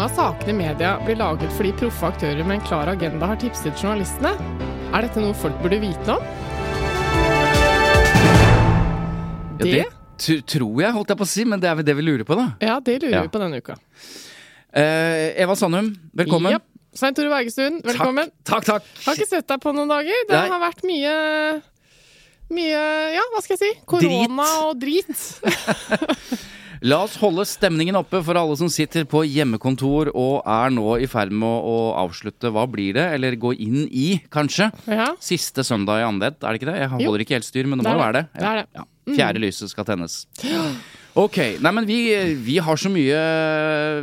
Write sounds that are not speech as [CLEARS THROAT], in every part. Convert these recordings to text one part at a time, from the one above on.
Mange av sakene i media blir laget fordi proffe aktører med en klar agenda har tipset journalistene. Er dette noe folk burde vite om? Ja, det tr- tror jeg, holdt jeg på å si, men det er vel det vi lurer på, da. Ja, det lurer Ja. vi på denne uka. Uh, Eva Sandum, velkommen. Yep. Svein Tore Bergestuen, velkommen. Takk, takk. takk. Har ikke sett deg på noen dager. Det Nei. har vært mye Mye Ja, hva skal jeg si? Korona og drit. [LAUGHS] [LAUGHS] La oss holde stemningen oppe for alle som sitter på hjemmekontor og er nå i ferd med å, å avslutte Hva blir det? Eller gå inn i, kanskje. Ja. Siste søndag i andedett, er det ikke det? Jeg Jo. holder ikke helt styr, men det, Det må jo være det. det. Er det. Ja. Fjerde lyset skal tennes. Ok, nei men vi, vi, har så mye,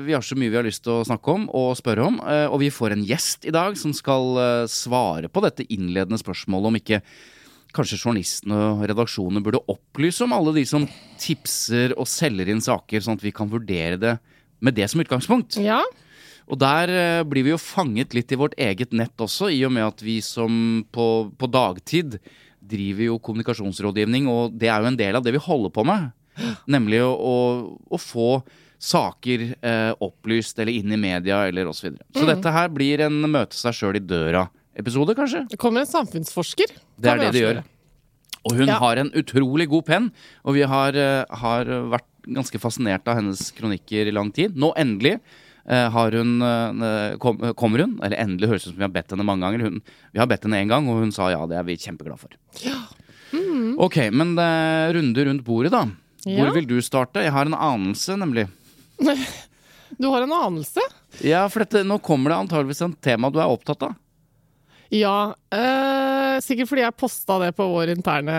vi har så mye vi har lyst til å snakke om og spørre om. eh, Og vi får en gjest i dag som skal eh, svare på dette innledende spørsmålet om ikke kanskje journalistene og redaksjonene burde opplyse om alle de som tipser og selger inn saker, sånn at vi kan vurdere det med det som utgangspunkt. ja. Og der eh, blir vi jo fanget litt i vårt eget nett også, i og med at vi som på, på dagtid driver jo kommunikasjonsrådgivning, og det er jo en del av det vi holder på med. Nemlig å, å, å få saker eh, opplyst eller inn i media eller osv. Så, videre. så dette her blir en møte seg sjøl i døra-episode, kanskje. Det kommer en samfunnsforsker. Det er det de gjør. Og hun Ja. har en utrolig god penn, og vi har, eh, har vært ganske fascinert av hennes kronikker i lang tid. Nå endelig eh, har hun, eh, kom, kommer hun, eller endelig høres det ut som vi har bedt henne mange ganger. Hun, vi har bedt henne én gang, og hun sa ja, det er vi kjempeglade for. Ok, men runde rundt bordet, da. Ja. Hvor vil du starte? Jeg har en anelse, nemlig. [LAUGHS] Du har en anelse? Ja, for dette, nå kommer det antageligvis en tema du er opptatt av. Ja. øh, sikkert fordi jeg posta det på vår interne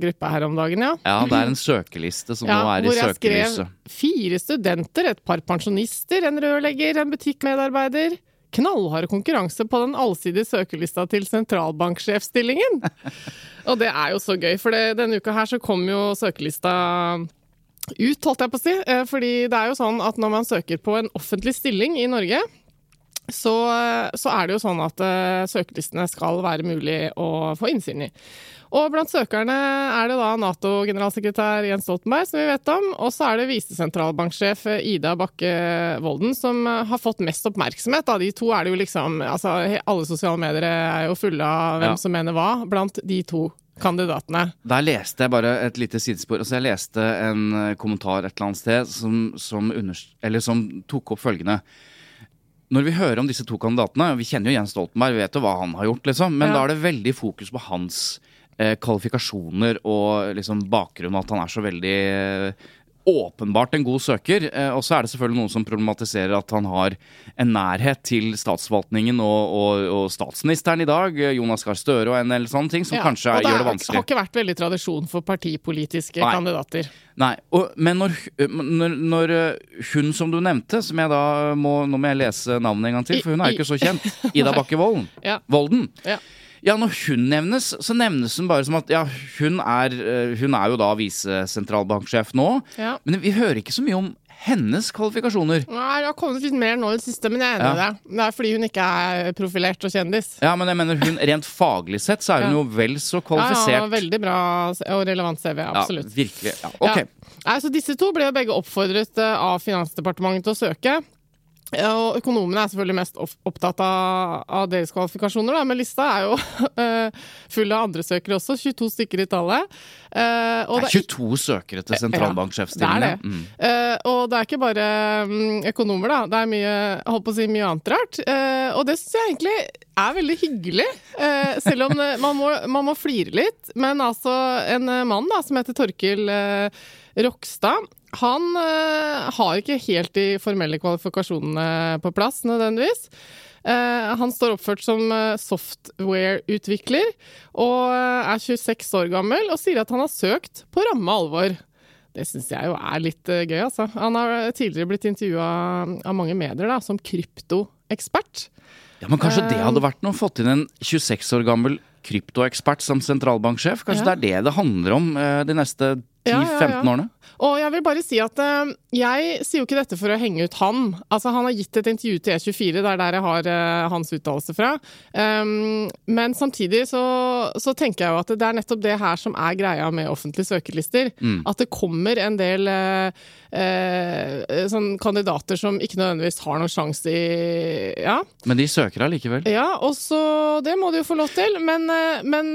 gruppe her om dagen, ja. Ja, det er en søkeliste som [CLEARS THROAT] ja nå er i hvor jeg skrev fire studenter, et par pensjonister, en rørlegger, en butikkmedarbeider. Knallhard konkurranse på den allsidige søkelista til sentralbanksjefstillingen. [LAUGHS] Og det er jo så gøy, for det, denne uka her så kom jo søkelista ut, holdt jeg på å si. Eh, Fordi det er jo sånn at når man søker på en offentlig stilling i Norge, så, så er det jo sånn at uh, søkelistene skal være mulig å få innsyn i. Og blant søkerne er det da Nato-generalsekretær Jens Stoltenberg, som vi vet om, og så er det visesentralbanksjef Ida Bakke Volden som har fått mest oppmerksomhet. Da. de to er det jo liksom altså Alle sosiale medier er jo fulle av hvem Ja. som mener hva, blant de to kandidatene. Der leste jeg bare et lite sidespor. Altså jeg leste en eh, kommentar et eller annet sted som, som, eller som tok opp følgende. Når vi hører om disse to kandidatene, vi kjenner jo Jens Stoltenberg, vi vet jo hva han har gjort, liksom, men Ja. da er det veldig fokus på hans eh, kvalifikasjoner og liksom bakgrunn, at han er så veldig eh, åpenbart en god søker. Eh, og så er det selvfølgelig noen som problematiserer at han har en nærhet til statsforvaltningen og, og, og statsministeren i dag, eh, Jonas Gahr Støre og en del sånne ting, som Ja, kanskje det er, gjør det vanskelig. Det har ikke vært veldig tradisjon for partipolitiske Nei. kandidater. Nei, og, men når, når, når uh, hun som du nevnte, som jeg da må Nå må jeg lese navnet en gang til, for hun er jo ikke så kjent. [LAUGHS] Ida Bakke Volden. Ja. Volden. Ja. Ja, når hun nevnes, så nevnes hun bare som at ja, hun er, uh, hun er jo da visesentralbanksjef nå. Ja. Men vi hører ikke så mye om hennes kvalifikasjoner. Nei, Det har kommet litt mer nå i det siste, men jeg er enig i Ja. det. Det er fordi hun ikke er profilert og kjendis. Ja, men jeg mener hun rent faglig sett så er hun Ja. jo vel så kvalifisert. ja, veldig bra og relevant CV, absolutt. Ja, virkelig. Ja, ok. Ja. Så disse to ble jo begge oppfordret eh, av Finansdepartementet til å søke. Og økonomene er selvfølgelig mest opptatt av, av deres kvalifikasjoner, da, men lista er jo uh, [LAUGHS] full av andre søkere også. 22 stykker i tallet. Uh, Det er 22 søkere til det er det. Mm. Uh, og det er ikke bare um, økonomer, da. Det er mye, holdt på å si, mye annet rart. Eh, og det syns jeg egentlig er veldig hyggelig. Selv om det, man, må, man må flire litt. Men altså, en mann da, som heter Torkil Rokstad, han uh, har ikke helt de formelle kvalifikasjonene på plass, nødvendigvis. Uh, han står oppført som eh, software-utvikler og er 26 år gammel og sier at han har søkt på ramme alvor. Det syns jeg jo er litt gøy, altså. Han har tidligere blitt intervjua av mange medier da, som kryptoekspert. Ja, Men kanskje det hadde vært noe? Fått inn en 26 år gammel kryptoekspert som sentralbanksjef? Kanskje Ja. det er det det handler om de neste 10-15 Ja, ja, ja. årene? Og jeg vil bare si at eh, jeg sier jo ikke dette for å henge ut han. Altså, han har gitt et intervju til E24, det er der jeg har eh, hans uttalelse fra. Um, men samtidig så, så tenker jeg jo at det er nettopp det her som er greia med offentlige søkerlister. At det kommer en del eh, eh, sånn kandidater som ikke nødvendigvis har noen sjanse i Ja. Men de søker allikevel. Ja, og så Det må de jo få lov til. Men, men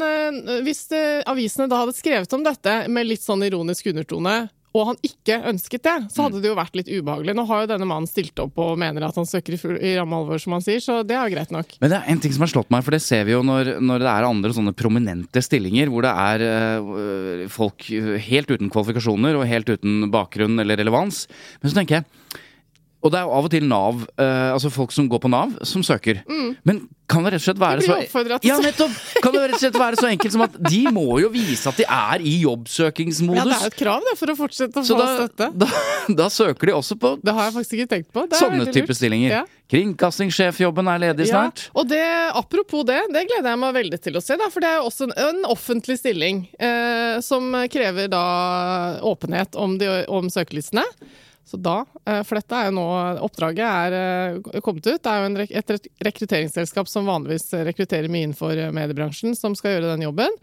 hvis eh, avisene da hadde skrevet om dette med litt sånn ironisk undertone, og han ikke ønsket det, så hadde det jo vært litt ubehagelig. Nå har jo denne mannen stilt opp og mener at han søker i, full, i ramme alvor, som han sier, så det er jo greit nok. Men det er en ting som har slått meg, for det ser vi jo når, når det er andre sånne prominente stillinger, hvor det er øh, folk helt uten kvalifikasjoner og helt uten bakgrunn eller relevans. Men så tenker jeg Og det er jo av og til Nav, eh, altså folk som går på Nav, som søker. Men kan det rett og slett være så Ja, nettopp! Kan det rett og slett være så enkelt som at de må jo vise at de er i jobbsøkingsmodus? Ja, det er et krav det, for å fortsette å så få da, støtte. da, da søker de også på Det har jeg faktisk ikke tenkt på. Det sånne type stillinger. Ja. Kringkastingssjefjobben er ledig snart. Ja, og det, apropos det, det gleder jeg meg veldig til å se, da, for det er jo også en, en offentlig stilling eh, som krever da åpenhet om, de, om søkelistene. Så da, eh, For dette er jo nå Oppdraget er eh, kommet ut. Det er jo rek- et rekrutteringsselskap som vanligvis rekrutterer mye innenfor eh, mediebransjen, som skal gjøre den jobben.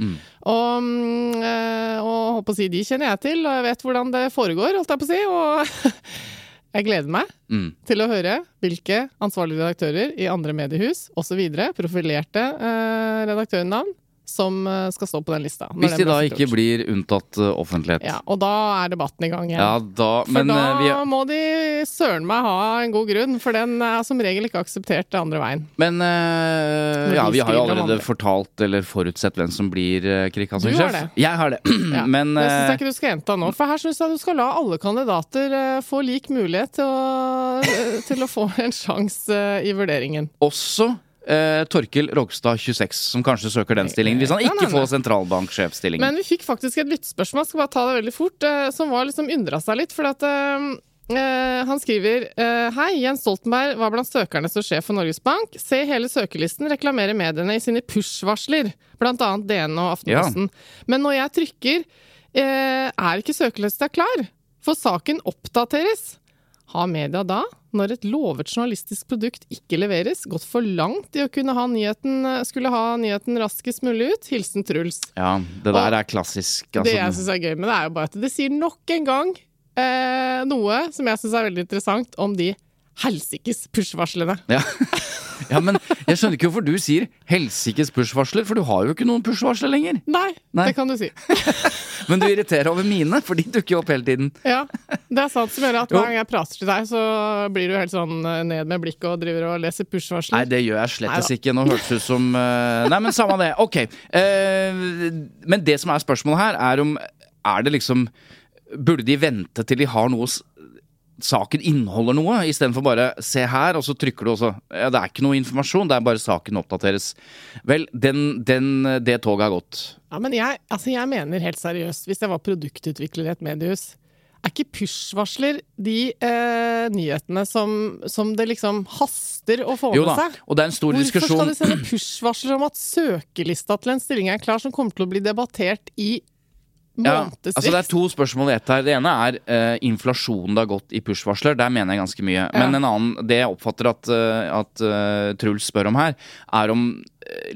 Og, mm, Og, og holdt på å si, de kjenner jeg til, og jeg vet hvordan det foregår, holdt jeg på å si. Og [LAUGHS] jeg gleder meg Mm. til å høre hvilke ansvarlige redaktører i andre mediehus osv., profilerte eh, redaktørnavn, som eh, skal stå på den lista. Hvis de da ikke blir unntatt eh, offentlighet. Ja, og da er debatten i gang igjen. Ja, da, For da eh, vi, må de søren meg ha en god grunn, for den er som regel ikke akseptert det andre veien. men uh, ja, vi har jo allerede fortalt eller forutsett hvem som blir uh, kringkastingssjef. har det. Jeg har det. [CLEARS THROAT] Ja. men det syns jeg ikke du skal gjenta nå, for her syns jeg du skal la alle kandidater uh, få lik mulighet til å, til å få en [LAUGHS] sjanse i vurderingen. også eh, Torkil Rogstad 26, som kanskje søker den stillingen, hvis han ikke nei. får sentralbanksjefstillingen. Men vi fikk faktisk et lyttespørsmål, skal bare ta det veldig fort, eh, som var liksom undra seg litt. For at eh, eh, han skriver eh, Hei, Jens Stoltenberg var blant søkerne som sjef for Norges Bank. Se hele søkelisten reklamerer mediene i sine push-varsler, annet DN og Aftenposten. Men når jeg trykker, eh, er ikke søkelista klar, for saken oppdateres. Har media da, når et lovet journalistisk produkt ikke leveres, gått for langt i å kunne ha nyheten, skulle ha nyheten raskest mulig ut? Hilsen Truls. ja, det der er klassisk. Det jeg Altså, syns er gøy med det, er jo bare at det sier nok en gang eh, noe som jeg syns er veldig interessant om de helsikes push-varslene. ja. [LAUGHS] ja, men jeg skjønner ikke hvorfor du sier helsikes push-varsler, for du har jo ikke noen push-varsler lenger. Nei, Nei. det kan du si. [LAUGHS] Men du irriterer over mine, for de dukker jo opp hele tiden. Ja, det er sant som gjør at hver gang jeg prater til deg, så blir du helt sånn eh, ned med blikket og driver og leser Nei, push-varsler. det gjør jeg slettes ikke. Nå hørtes det ut som uh... Nei, men samme det. Ok. Uh, men det som er spørsmålet her, er om Er det liksom Burde de vente til de har noe Saken inneholder noe, istedenfor bare se her, og så trykker du også. Ja, det er ikke noe informasjon, det er bare saken oppdateres. Vel, den, den, det toget har gått. Ja, men jeg, altså jeg mener helt seriøst, hvis jeg var produktutvikler i et mediehus er ikke push-varsler de eh, nyhetene som, som det liksom haster å få Jo med da, seg? og det er en stor Hvorfor diskusjon skal de sende push-varsler om at søkelista til en stilling er klar, som kommer til å bli debattert i Ja, altså Det er to spørsmål i ett her. Det ene er uh, inflasjonen det har gått i push-varsler. Der mener jeg ganske mye. Men en annen, det jeg oppfatter at, uh, at uh, Truls spør om her, er om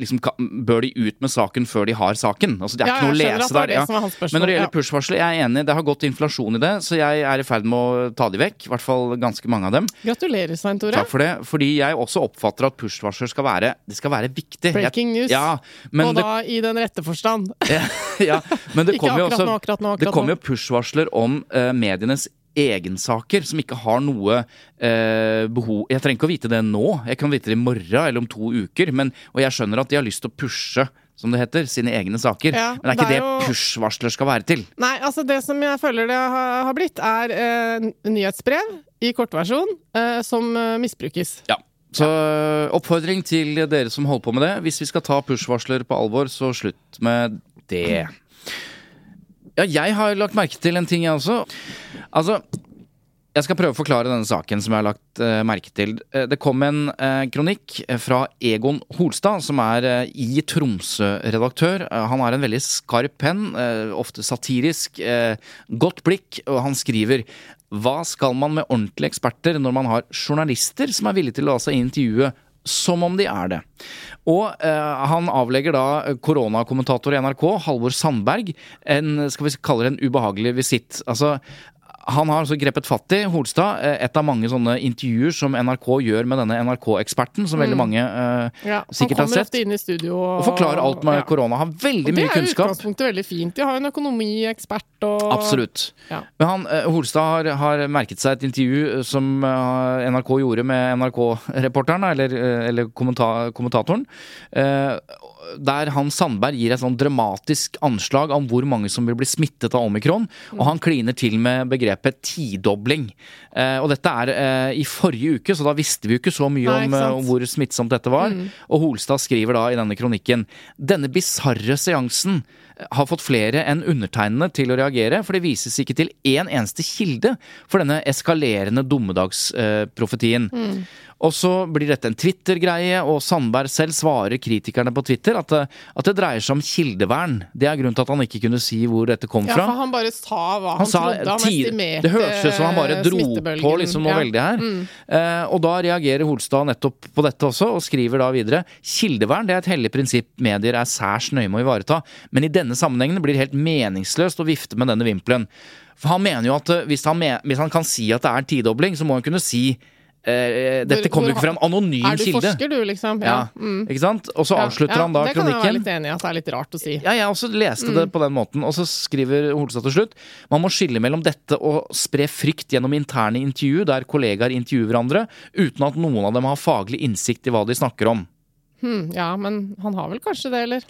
liksom, Bør de ut med saken før de har saken? Altså, det er Ja, ikke noe å lese der. spørsmål, Men når det ja. gjelder push-varsler, jeg er enig. Det har gått inflasjon i det, så jeg er i ferd med å ta de vekk. I hvert fall ganske mange av dem. Gratulerer, Svein Tore. Takk for det. Fordi jeg også oppfatter at push-varsler skal være Det skal være viktig. Breaking news. Ja, men og det, da i den rette forstand. [LAUGHS] ja, men det kommer jo også nå, akkurat nå, akkurat Det kommer jo push-varsler om uh, medienes egensaker som ikke har noe eh, behov Jeg trenger ikke å vite det nå, jeg kan vite det i morgen eller om to uker. Men, og jeg skjønner at de har lyst til å pushe, som det heter, sine egne saker. Ja, men det er ikke det det, er jo- push-varsler skal være til. Nei, altså det som jeg føler det har, blitt, er eh, nyhetsbrev i kortversjon eh, som eh, misbrukes. Ja. Så øh, oppfordring til dere som holder på med det. Hvis vi skal ta push-varsler på alvor, så slutt med det. Ja, jeg har lagt merke til en ting, jeg også. Altså, jeg skal prøve å forklare denne saken som jeg har lagt uh, merke til. Eh, det kom en uh, kronikk fra Egon Holstad, som er uh, i Tromsø-redaktør. Han har en veldig skarp penn, ofte satirisk, godt blikk, og han skriver Hva skal man med ordentlige eksperter når man har journalister som er villige til å la seg intervjue som om de er det. Og eh, han avlegger da koronakommentator i NRK, Halvor Sandberg, en skal vi kalle det en ubehagelig visitt. Altså, han har altså grepet fatt i Holstad, eh, et av mange sånne intervjuer som NRK gjør med denne NRK-eksperten, som veldig mange uh, Ja, han sikkert har kommer ofte inn i studio og, Og forklarer alt med ja. korona. Har veldig Og kunnskap. Det er kunnskap. utgangspunktet veldig fint. De har jo en økonomiekspert og Absolutt. Ja. Men han, eh, Holstad har, har merket seg et intervju som uh, NRK gjorde med NRK-reporteren, eller, eller kommenta kommentatoren, eh, der han Sandberg gir et sånn dramatisk anslag om hvor mange som vil bli smittet av omikron, og han kliner til med begrepet tidobling. Eh, og dette er eh, i forrige uke, så da visste vi jo ikke så mye Nei, om, ikke om, om hvor smittsomt dette var. Og Holstad skriver da i denne kronikken denne bisarre seansen har fått flere enn undertegnede til å reagere, for det vises ikke til én eneste kilde for denne eskalerende dommedagsprofetien. Og så blir dette en Twitter-greie, og Sandberg selv svarer kritikerne på Twitter at det, at det dreier seg om kildevern. Det er grunnen til at han ikke kunne si hvor dette kom Ja, fra. for han bare sa hva han, Han trodde. Han estimerte Det hørtes ut som han bare dro på liksom noe Ja. Mm. veldig her. Eh, og da reagerer Holstad nettopp på dette også, og skriver da videre Kildevern det er et hellig prinsipp medier er særs nøye med å ivareta, men i denne sammenhengen blir det helt meningsløst å vifte med denne vimpelen. For han mener jo at eh, hvis han, hvis han kan si at det er en tidobling, så må han kunne si eh, Dette Hvor- kommer jo ikke fra en anonym kilde. Er du kilde. forsker, du, liksom? Ja, Mm. ikke sant? Og så avslutter ja, han da Det kan jeg være litt enig i at det er litt rart å si. Ja, jeg også leste det på den måten. Og så skriver Holstad til slutt Man må skille mellom dette og spre frykt gjennom interne intervju der kollegaer intervjuer hverandre uten at noen av dem har faglig innsikt i hva de snakker om. Hmm, ja, men han har vel kanskje det, eller?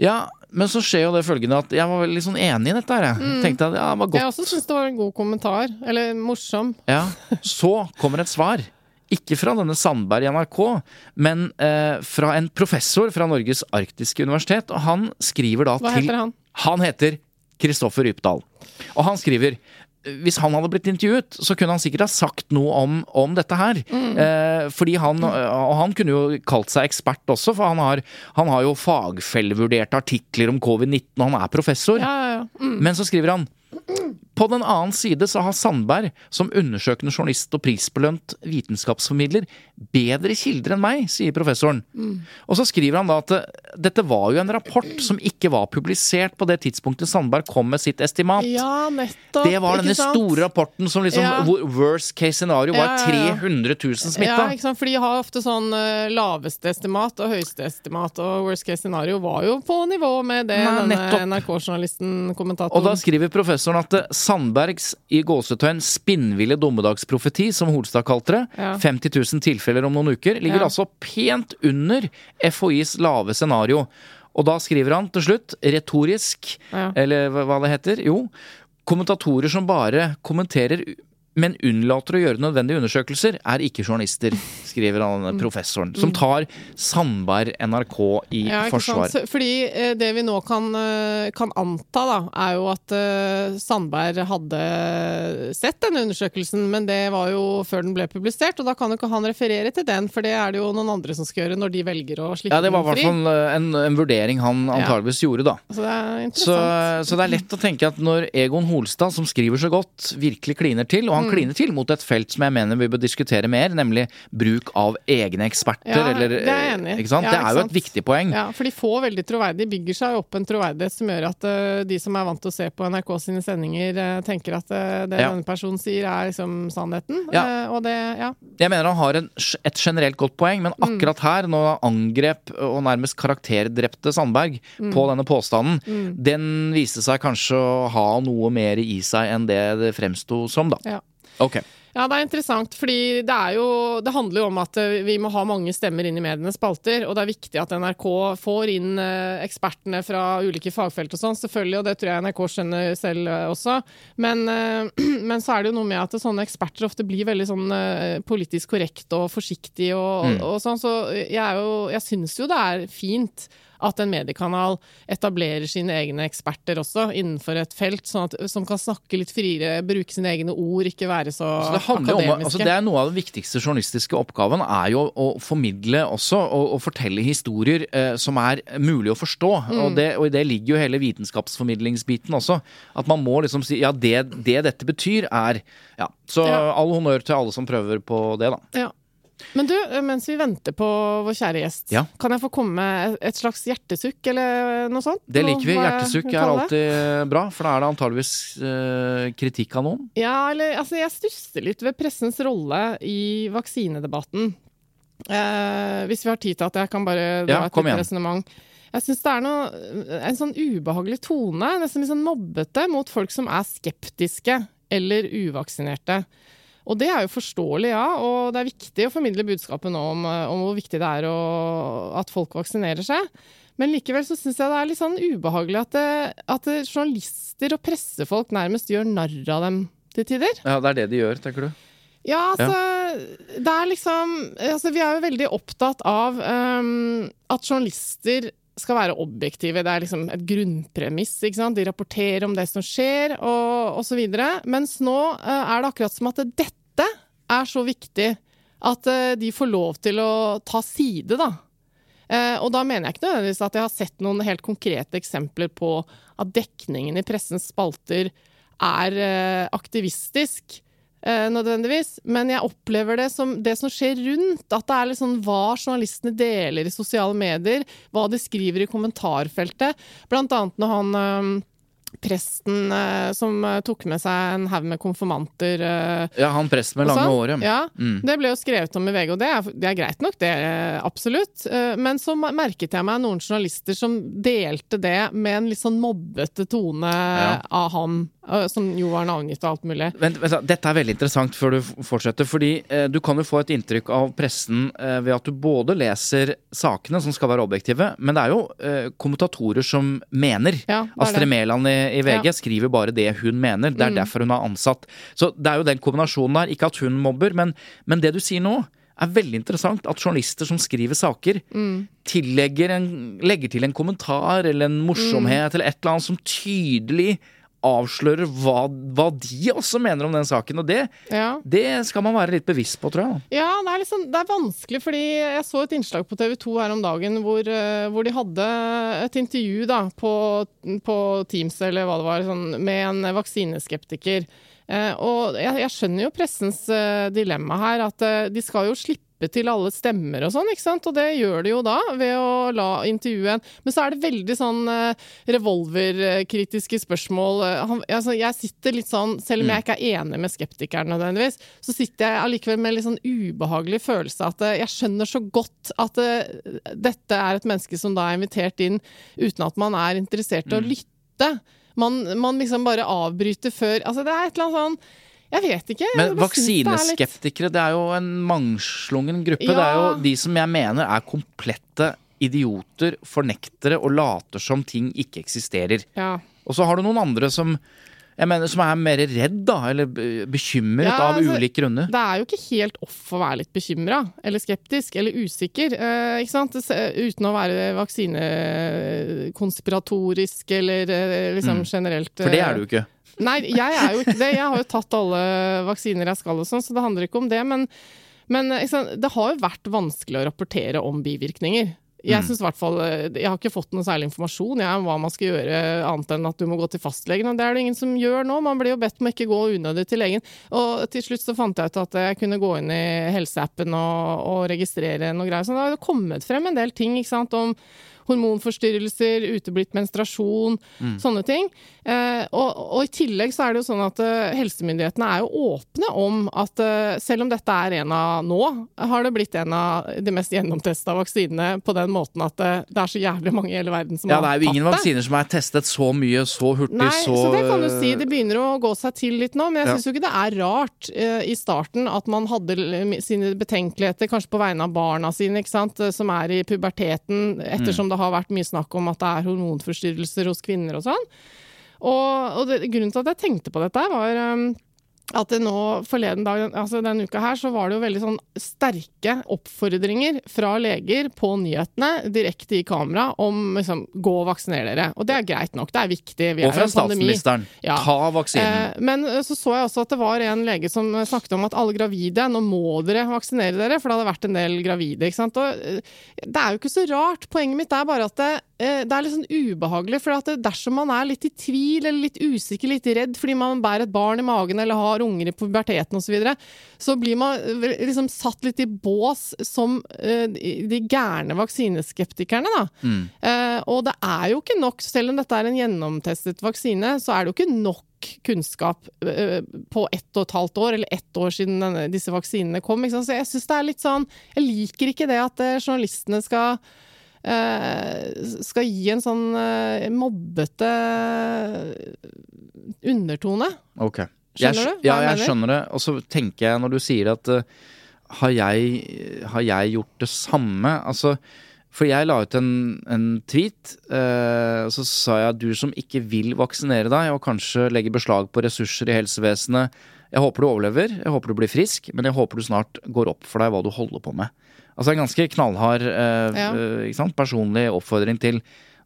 Ja, men så skjer jo det følgende at jeg var veldig sånn enig i dette her. Jeg tenkte at ja, det var godt. Jeg også syns det var en god kommentar. Eller morsom. Ja. Så kommer et svar. Ikke fra denne Sandberg i NRK, men eh, fra en professor fra Norges arktiske universitet. Og han skriver da Hva til heter han? Han heter Kristoffer Rypdal. Og han skriver hvis han hadde blitt intervjuet, så kunne han sikkert ha sagt noe om, om dette her. Mm. Eh, fordi han, Og han kunne jo kalt seg ekspert også, for han har, han har jo fagfellevurderte artikler om covid-19, og han er professor. Ja, ja, ja. Mm. Men så skriver han på den annen side så har Sandberg, som undersøkende journalist og prisbelønt vitenskapsformidler, bedre kilder enn meg, sier professoren. Og så skriver han da at dette var jo en rapport [CLEARS THROAT] som ikke var publisert på det tidspunktet Sandberg kom med sitt estimat. ja nettopp. Det var denne sant? store rapporten som liksom Ja. Worst case scenario var Ja, ja, ja. 300 000 Ja, ikke sant? For de har ofte sånn eh, laveste estimat og høyeste estimat, og worst case scenario var jo på nivå med det Nei, denne. NRK-journalisten, Og da skriver professoren at eh, Sandbergs i gåsetøyen spinnville dommedagsprofeti, som Holstad kalte det, Ja. 50 000 tilfeller om noen uker, ligger Ja. altså pent under FHIs lave scenario. Og da skriver han til slutt, retorisk, Ja. eller hva det heter, jo, kommentatorer som bare kommenterer men unnlater å gjøre nødvendige undersøkelser, er ikke journalister, skriver han professoren, som tar Sandberg NRK i Mm. Ja, forsvar. sant? Fordi eh, det vi nå kan, eh, kan anta, da, er jo at eh, Sandberg hadde sett denne undersøkelsen, men det var jo før den ble publisert, og da kan jo ikke han referere til den, for det er det jo noen andre som skal gjøre når de velger å slippe Ja, det var i hvert fall en, en vurdering han antageligvis gjorde, da. Så det er Så, interessant. så det er lett å tenke at når Egon Holstad, som skriver så godt, virkelig kliner til, og kan kline til mot et felt som jeg mener vi bør diskutere mer, nemlig bruk av egne eksperter. Ja, eller, det er jeg enig i. Ja, det er jo et viktig poeng. Ja, for de får veldig troverdig, de bygger seg opp en troverdighet som gjør at uh, de som er vant til å se på NRK sine sendinger, uh, tenker at uh, det Ja. denne personen sier er liksom sannheten. Ja. Og det, ja. Jeg mener han har en, et generelt godt poeng, men Mm. akkurat her, når han angrep og nærmest karakterdrepte Sandberg Mm. på denne påstanden, den viste seg kanskje å ha noe mer i seg enn det det fremsto som, da. Ja. Ok. Ja, det er interessant, fordi det jo Det handler jo om at eh, vi må ha mange stemmer inn i medienes spalter, og det er viktig at NRK får inn eh, ekspertene fra ulike fagfelt og sånn, selvfølgelig, og det tror jeg NRK skjønner selv eh, også. Men, [CLEARS THROAT] men så er det jo noe med at sånne eksperter ofte blir veldig sånn politisk korrekt og forsiktig og, og, og sånn, så jeg er jo Jeg syns jo det er fint at en mediekanal etablerer sine egne eksperter også innenfor et felt, sånn at, som kan snakke litt friere, bruke sine egne ord, ikke være så, Så det, akademiske. om, altså det er Noe av den viktigste journalistiske oppgaven er jo å formidle også, og, og fortelle historier eh, som er mulig å forstå. Mm. Og, det, og i det ligger jo hele vitenskapsformidlingsbiten også. At man må liksom si ja, det, det dette betyr, er ja. Så Ja. all honnør til alle som prøver på det, da. Ja. Men du, mens vi venter på vår kjære gjest, Ja. kan jeg få komme med et slags hjertesukk eller noe sånt? Det liker vi. Hjertesukk er alltid bra, for da er det antageligvis eh, kritikk av noen. Ja, eller altså, jeg stusser litt ved pressens rolle i vaksinedebatten. Eh, hvis vi har tid til at jeg kan bare dra Ja, et resonnement. Jeg syns det er noe, en sånn ubehagelig tone, nesten litt sånn mobbete, mot folk som er skeptiske eller uvaksinerte. Og det er jo forståelig, ja, og det er viktig å formidle budskapet nå om, eh, om hvor viktig det er å, at folk vaksinerer seg. Men likevel så syns jeg det er litt sånn ubehagelig at, det, at det, journalister og pressefolk nærmest gjør narr av dem til tider. Ja, det er det de gjør, tenker du? Ja, altså Det er liksom altså, Vi er jo veldig opptatt av um, at journalister skal være objektive. Det er liksom et grunnpremiss. De rapporterer om det som skjer, og osv. Mens nå eh, er det akkurat som at dette er så viktig at eh, de får lov til å ta side, da. Eh, og da mener jeg ikke nødvendigvis at jeg har sett noen helt konkrete eksempler på at dekningen i pressens spalter er aktivistisk. Eh, nødvendigvis, men jeg opplever det som det som skjer rundt. At det er sånn hva journalistene deler i sosiale medier, hva de skriver i kommentarfeltet. Blant annet når han eh, presten eh, som eh, tok med seg en haug med konfirmanter eh, Ja, han presten med lange sånn. håret. Ja, Mm. Det ble jo skrevet om i VG, og det er, det er greit nok, det. er Absolutt. Eh, Men så merket jeg meg noen journalister som delte det med en litt sånn mobbete tone Ja. av eh, som jo var navngitt og alt mulig. Vent, vent, dette er veldig interessant før du fortsetter. Fordi eh, du kan jo få et inntrykk av pressen eh, ved at du både leser sakene, som skal være objektive, men det er jo eh, kommentatorer som mener. Ja, Astrid. Mæland i, i VG Ja. skriver bare det hun mener. Mm. Det er derfor hun er ansatt. Så det er jo den kombinasjonen der. Ikke at hun mobber, men, men det du sier nå. Er veldig interessant at journalister som skriver saker, Mm. en, legger til en kommentar eller en morsomhet eller et eller annet som tydelig avslører hva, hva de også mener om den saken. Og det, Ja. det skal man være litt bevisst på, tror jeg. Ja, det er, liksom, det er vanskelig, fordi jeg så et innslag på TV 2 her om dagen hvor, eh, hvor de hadde et intervju da, på, på Teams eller hva det var, sånn, med en vaksineskeptiker. Eh, og jeg, jeg skjønner jo pressens eh, dilemma her, at eh, de skal jo slippe til alle stemmer og sånn, ikke sant? Og det gjør de jo da, ved å la en. Men så er det veldig sånn eh, revolverkritiske spørsmål. Eh, Han, altså, jeg sitter litt sånn, selv om jeg ikke er enig med skeptikeren nødvendigvis, så sitter jeg allikevel med en litt sånn ubehagelig følelse at eh, jeg skjønner så godt at dette er et menneske som da er invitert inn uten at man er interessert i å lytte. Man, man liksom bare avbryter før Altså, det er et eller annet sånn Jeg vet ikke. jeg Men er vaksineskeptikere, det er jo en mangslungen gruppe. Ja. Det er jo de som jeg mener er komplette idioter, fornektere og later som ting ikke eksisterer. Ja. Og så har du noen andre som jeg mener som er mer redd, da, eller bekymret Ja, av altså, ulike grunner. Det er jo ikke helt off å være litt bekymra, eller skeptisk, eller usikker. Eh, ikke sant? Uten å være vaksinekonspiratorisk eller liksom mm. generelt. For det eh, er du ikke. Nei, jeg er jo ikke det. Jeg har jo tatt alle vaksiner jeg skal og sånn, så det handler ikke om det. Men, men det har jo vært vanskelig å rapportere om bivirkninger. Jeg synes i hvert fall, eh, jeg har ikke fått noe særlig informasjon jeg, om hva man skal gjøre, annet enn at du må gå til fastlegen. Og det er det ingen som gjør nå. Man blir jo bedt om ikke gå unødig til legen. Og til slutt så fant jeg ut at jeg kunne gå inn i helseappen og, og registrere noe greier. Så det har kommet frem en del ting ikke sant, om hormonforstyrrelser, uteblitt menstruasjon, mm. sånne ting. Eh, og, og, i tillegg så er det jo sånn at uh, helsemyndighetene er jo åpne om at uh, selv om dette er en av nå, har det blitt en av de mest gjennomtesta vaksinene på den måten at uh, det er så jævlig mange i hele verden som ja, har tatt det. Ja, det er jo ingen vaksiner som er testet så mye, så hurtig, Nei, så så det kan du si. Det begynner å gå seg til litt nå, men jeg syns jo ikke det er rart i starten at man hadde sine betenkeligheter, kanskje på vegne av barna sine, ikke sant, som er i puberteten, ettersom mm. det har vært mye snakk om at det er hormonforstyrrelser hos kvinner og sånn. Og, og det, grunnen til at jeg tenkte på dette, var um, at det nå forleden dag, altså denne uka her, så var det jo veldig sånn sterke oppfordringer fra leger på nyhetene direkte i kamera om liksom gå og vaksiner dere. Og det er greit nok, det er viktig. Vi og fra statsministeren. Ja. Ta vaksinen. Eh, men eh, så så jeg også at det var en lege som snakket om at alle gravide, nå må dere vaksinere dere, for det hadde vært en del gravide. ikke sant. Og eh, det er jo ikke så rart. Poenget mitt er bare at det, eh, det er litt sånn ubehagelig. For at dersom man er litt i tvil eller litt usikker, litt redd fordi man bærer et barn i magen eller har unger i puberteten osv., så, videre, så blir man liksom satt litt i bås som de gærne vaksineskeptikerne, da. Mm. Og det er jo ikke nok, selv om dette er en gjennomtestet vaksine, så er det jo ikke nok kunnskap på ett og et halvt år, eller ett år siden disse vaksinene kom. Så jeg syns det er litt sånn Jeg liker ikke det at journalistene skal skal gi en sånn mobbete undertone. Okay. Skjønner du? Hva ja, jeg, mener? skjønner det. Og så tenker jeg, når du sier at uh, har, jeg, har, jeg, gjort det samme? Altså, for jeg la ut en, en tweet, uh, og så sa jeg at du som ikke vil vaksinere deg, og kanskje legger beslag på ressurser i helsevesenet, jeg håper du overlever, jeg håper du blir frisk, men jeg håper du snart går opp for deg hva du holder på med. Altså en ganske knallhard eh, ja. personlig oppfordring til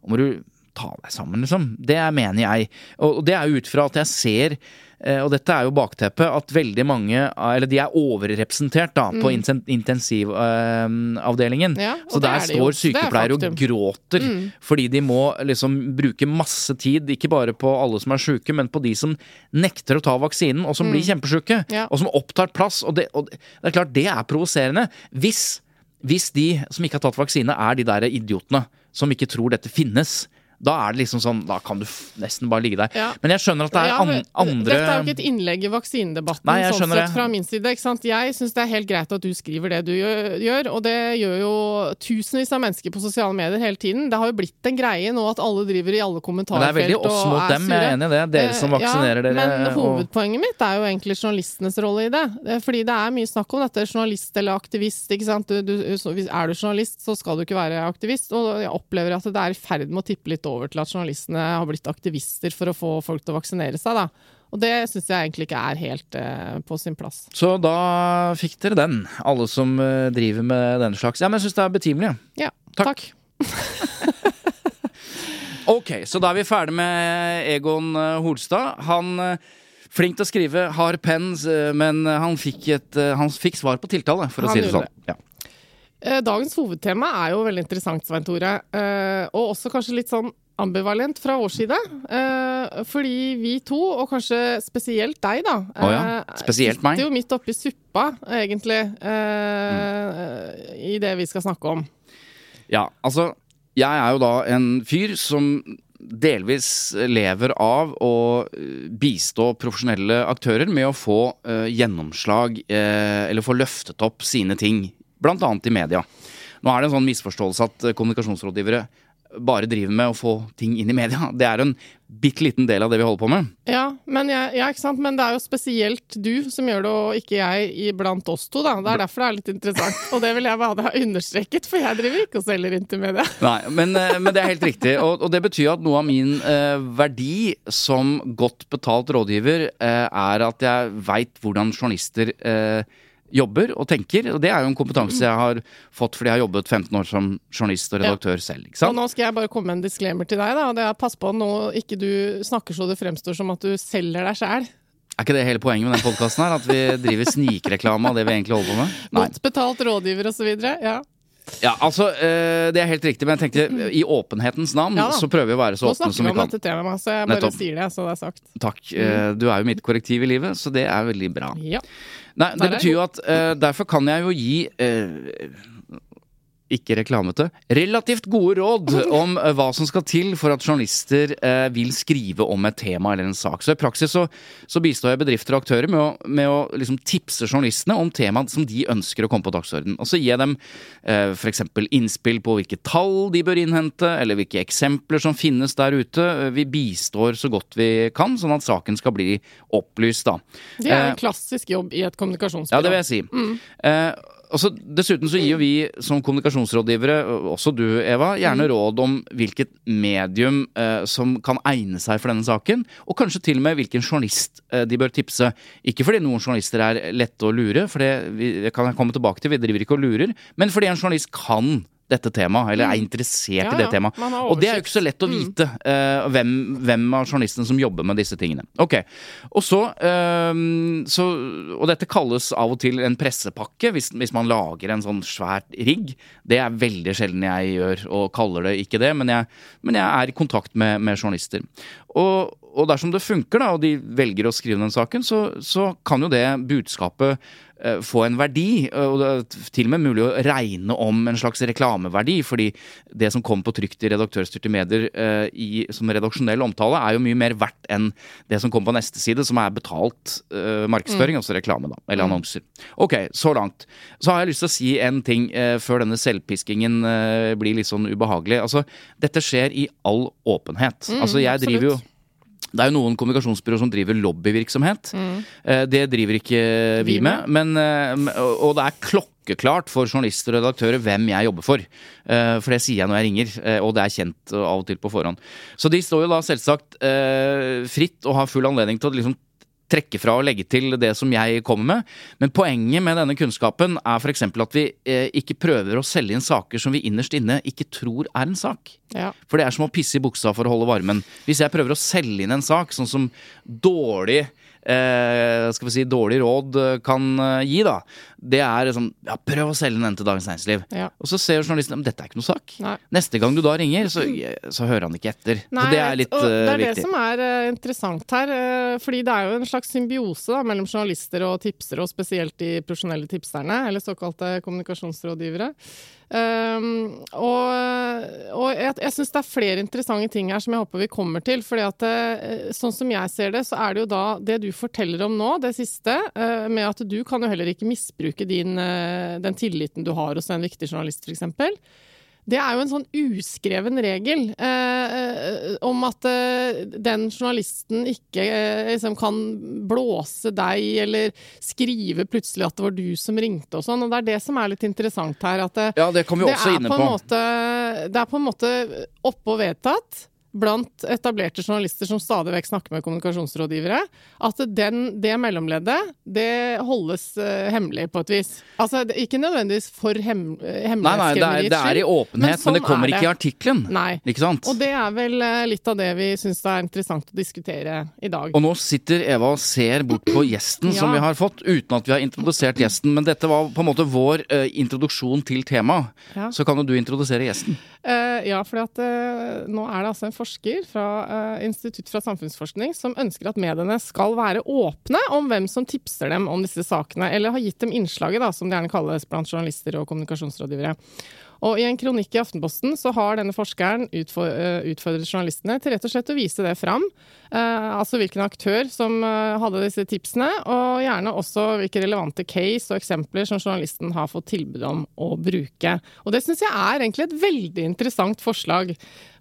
Må du ta deg sammen, liksom. Det mener jeg. Og, det er jo ut fra at jeg ser Eh, og dette er jo bakteppet at veldig mange Eller de er overrepresentert da, mm. på intensivavdelingen. Ja, så der står sykepleiere og gråter mm. fordi de må liksom bruke masse tid, ikke bare på alle som er sjuke, men på de som nekter å ta vaksinen, og som mm. blir kjempesjuke. Ja. Og som opptar plass. Og det, og det er klart, det er provoserende. Hvis, hvis de som ikke har tatt vaksine, er de der idiotene som ikke tror dette finnes da er det liksom sånn Da kan du nesten bare ligge der. Ja. Men jeg skjønner at det er ja, an andre Dette er jo ikke et innlegg i vaksinedebatten Nei, sånn sett fra min side. ikke sant? Jeg syns det er helt greit at du skriver det du gjør, og det gjør jo tusenvis av mennesker på sosiale medier hele tiden. Det har jo blitt en greie nå at alle driver i alle kommentarfelt og er sure. Det er veldig oss mot dem, jeg er enig i det. Dere som eh, vaksinerer ja, dere. Men hovedpoenget mitt er jo egentlig journalistenes rolle i det. Eh, fordi det er mye snakk om dette, journalist eller aktivist. ikke sant? Du, du, er du journalist, så skal du ikke være aktivist. Og jeg opplever at det er i ferd med å tippe litt over til at journalistene har blitt aktivister for å få folk til å vaksinere seg. da. Og det syns jeg egentlig ikke er helt eh, på sin plass. Så da fikk dere den, alle som eh, driver med den slags. Ja, men jeg syns det er betimelig. Ja, takk. takk. [LAUGHS] [LAUGHS] ok, så da er vi ferdig med Egon eh, Holstad. Han eh, Flink til å skrive, har penn, men han fikk, et, han fikk svar på tiltale, for å han si det sånn. Ja. Dagens hovedtema er jo veldig interessant, Svein Tore. Og også kanskje litt sånn ambivalent fra vår side. Eh, fordi vi to, og kanskje spesielt deg, da oh ja. Spesielt meg. sitter jo midt oppi suppa, egentlig, eh, mm. i det vi skal snakke om. Ja, altså Jeg er jo da en fyr som delvis lever av å bistå profesjonelle aktører med å få eh, gjennomslag, uh, eller få løftet opp sine ting, annet i media. Nå er det en sånn misforståelse at kommunikasjonsrådgivere bare driver med å få ting inn i media. Det er en bitte liten del av det vi holder på med. Ja, men, jeg, ja, men, det er jo spesielt du som gjør det, og ikke jeg blant oss to. Da. Det er derfor det er litt interessant. Og det vil jeg bare ha understreket, for jeg driver ikke og selger inn til media. [LAUGHS] Nei, men, eh, men, det er helt riktig. Og, og, det betyr at noe av min eh, verdi som godt betalt rådgiver eh, er at jeg veit hvordan journalister eh, jobber og tenker. Og det er jo en kompetanse jeg har fått fordi jeg har jobbet 15 år som journalist og redaktør ja. selv. Og nå skal jeg bare komme med en disclaimer til deg. da, og det er Pass på nå ikke du snakker så det fremstår som at du selger deg sjæl. Er ikke det hele poenget med den podkasten her? At vi driver snikreklame av det vi egentlig holder på med? [LAUGHS] Nei. Godt betalt rådgiver osv. Ja. Ja, altså, eh, Det er helt riktig, men jeg tenkte i åpenhetens navn Ja så prøver vi å være så Nå åpne snakker som vi vi om kan. dette temaet, så jeg bare Nettopp. sier det, så det er sagt. Takk. Eh, Du er jo mitt korrektiv i livet, så det er veldig bra. Ja. Nei, Det er betyr jo at uh, derfor kan jeg jo gi eh, ikke reklamete, relativt gode råd om eh, hva som skal til for at journalister eh, vil skrive om et tema eller en sak. Så i praksis så, så bistår jeg bedrifter og aktører med å, med å liksom tipse journalistene om temaet som de ønsker å komme på dagsorden. Og så gir jeg dem eh, f.eks. innspill på hvilke tall de bør innhente, eller hvilke eksempler som finnes der ute. Vi bistår så godt vi kan, sånn at saken skal bli opplyst, da. Det er Eh, en klassisk jobb i et kommunikasjonsbyrå. ja, det vil jeg si. Eh, og så dessuten så gir jo vi som kommunikasjonsrådgivere, også du Eva, gjerne råd om hvilket medium eh, som kan egne seg for denne saken, og kanskje til og med hvilken journalist eh, de bør tipse. Ikke fordi noen journalister er lette å lure, for det, vi, kan jeg komme tilbake til, vi driver ikke og lurer, men fordi en journalist kan dette temaet, eller er interessert Ja, i det temaet. Og det er jo ikke så lett å vite uh, hvem, hvem av journalistene som jobber med disse tingene. Ok, Og så, uh, så Og dette kalles av og til en pressepakke, hvis, hvis man lager en sånn svært rigg. Det er veldig sjelden jeg gjør, og kaller det ikke det, men jeg, men jeg er i kontakt med, med journalister. Og, og dersom det funker, da, og de velger å skrive den saken, så, så kan jo det budskapet få en verdi, og det er til og med mulig å regne om en slags reklameverdi, fordi det som kommer på trykt i redaktørstyrte medier eh, i, som redaksjonell omtale, er jo mye mer verdt enn det som kommer på neste side, som er betalt eh, markedsføring, altså reklame, da, eller annonser. Ok, så langt. Så har jeg lyst til å si en ting eh, før denne selvpiskingen eh, blir litt sånn ubehagelig. Altså, dette skjer i all åpenhet. altså, jeg driver jo det er jo noen kommunikasjonsbyråer som driver lobbyvirksomhet. Mm. Det driver ikke vi Vi med. Men, eh, og det er klokkeklart for journalister og redaktører hvem jeg jobber for. Eh, For det sier jeg når jeg ringer, eh, og det er kjent eh, av og til på forhånd. Så de står jo da selvsagt eh, fritt og har full anledning til å liksom trekke fra og legge til det som jeg kommer med. Men poenget med denne kunnskapen er f.eks. at vi eh, ikke prøver å selge inn saker som vi innerst inne ikke tror er en sak. Ja. For det er som å pisse i buksa for å holde varmen. Hvis jeg prøver å selge inn en sak, sånn som dårlig eh, skal vi si, dårlig råd eh, kan eh, gi, da. Det er sånn Ja, prøv å selge den til Dagens Næringsliv. Ja. Og så ser journalisten at dette er ikke noe sak. Nei. Neste gang du da ringer, så, så hører han ikke etter. Nei, så det er litt viktig. det eh, er det viktig. som er eh, interessant her. eh, fordi det er jo en slags symbiose da, mellom journalister og tipsere, og spesielt de profesjonelle tipserne, eller såkalte kommunikasjonsrådgivere. Um, og og jeg, jeg syns det er flere interessante ting her som jeg håper vi kommer til. fordi at eh, sånn som jeg ser det, så er det jo da det du forteller om nå, det siste, uh, med at du kan jo heller ikke misbruke din, uh, den tilliten du har hos en viktig journalist, f.eks. Det er jo en sånn uskreven regel eh, eh, om at eh, den journalisten ikke eh, liksom kan blåse deg eller skrive plutselig at det var du som ringte og sånn. Og det er det som er litt interessant her. At det, Ja, det også er inne på. Måte, det er på en måte oppe og vedtatt blant etablerte journalister som stadig vekk snakker med kommunikasjonsrådgivere, at den, det mellomleddet, det holdes uh, hemmelig på et vis. Altså, det, ikke nødvendigvis for hem, Nei, nei, det er, det er i åpenhet, men, sånn det kommer er ikke i artikkelen. Nei. Ikke sant? Og det er vel uh, litt av det vi syns er interessant å diskutere i dag. Og nå sitter Eva og ser bort på gjesten som vi har fått, uten at vi har introdusert gjesten. Men dette var på en måte vår uh, introduksjon til temaet. Ja. Så kan jo du introdusere gjesten. Eh, ja, for nå er det altså en forsker fra eh, Institutt for samfunnsforskning som ønsker at mediene skal være åpne om hvem som tipser dem om disse sakene, eller har gitt dem innslaget, da, som det gjerne kalles blant journalister og kommunikasjonsrådgivere. Og I en kronikk i Aftenposten så har denne forskeren eh, utfordret journalistene til rett og slett å vise det fram. Eh, altså hvilken aktør som eh, hadde disse tipsene, og gjerne også hvilke relevante case og eksempler som journalisten har fått tilbud om å bruke. Og Det syns jeg er egentlig et veldig interessant forslag.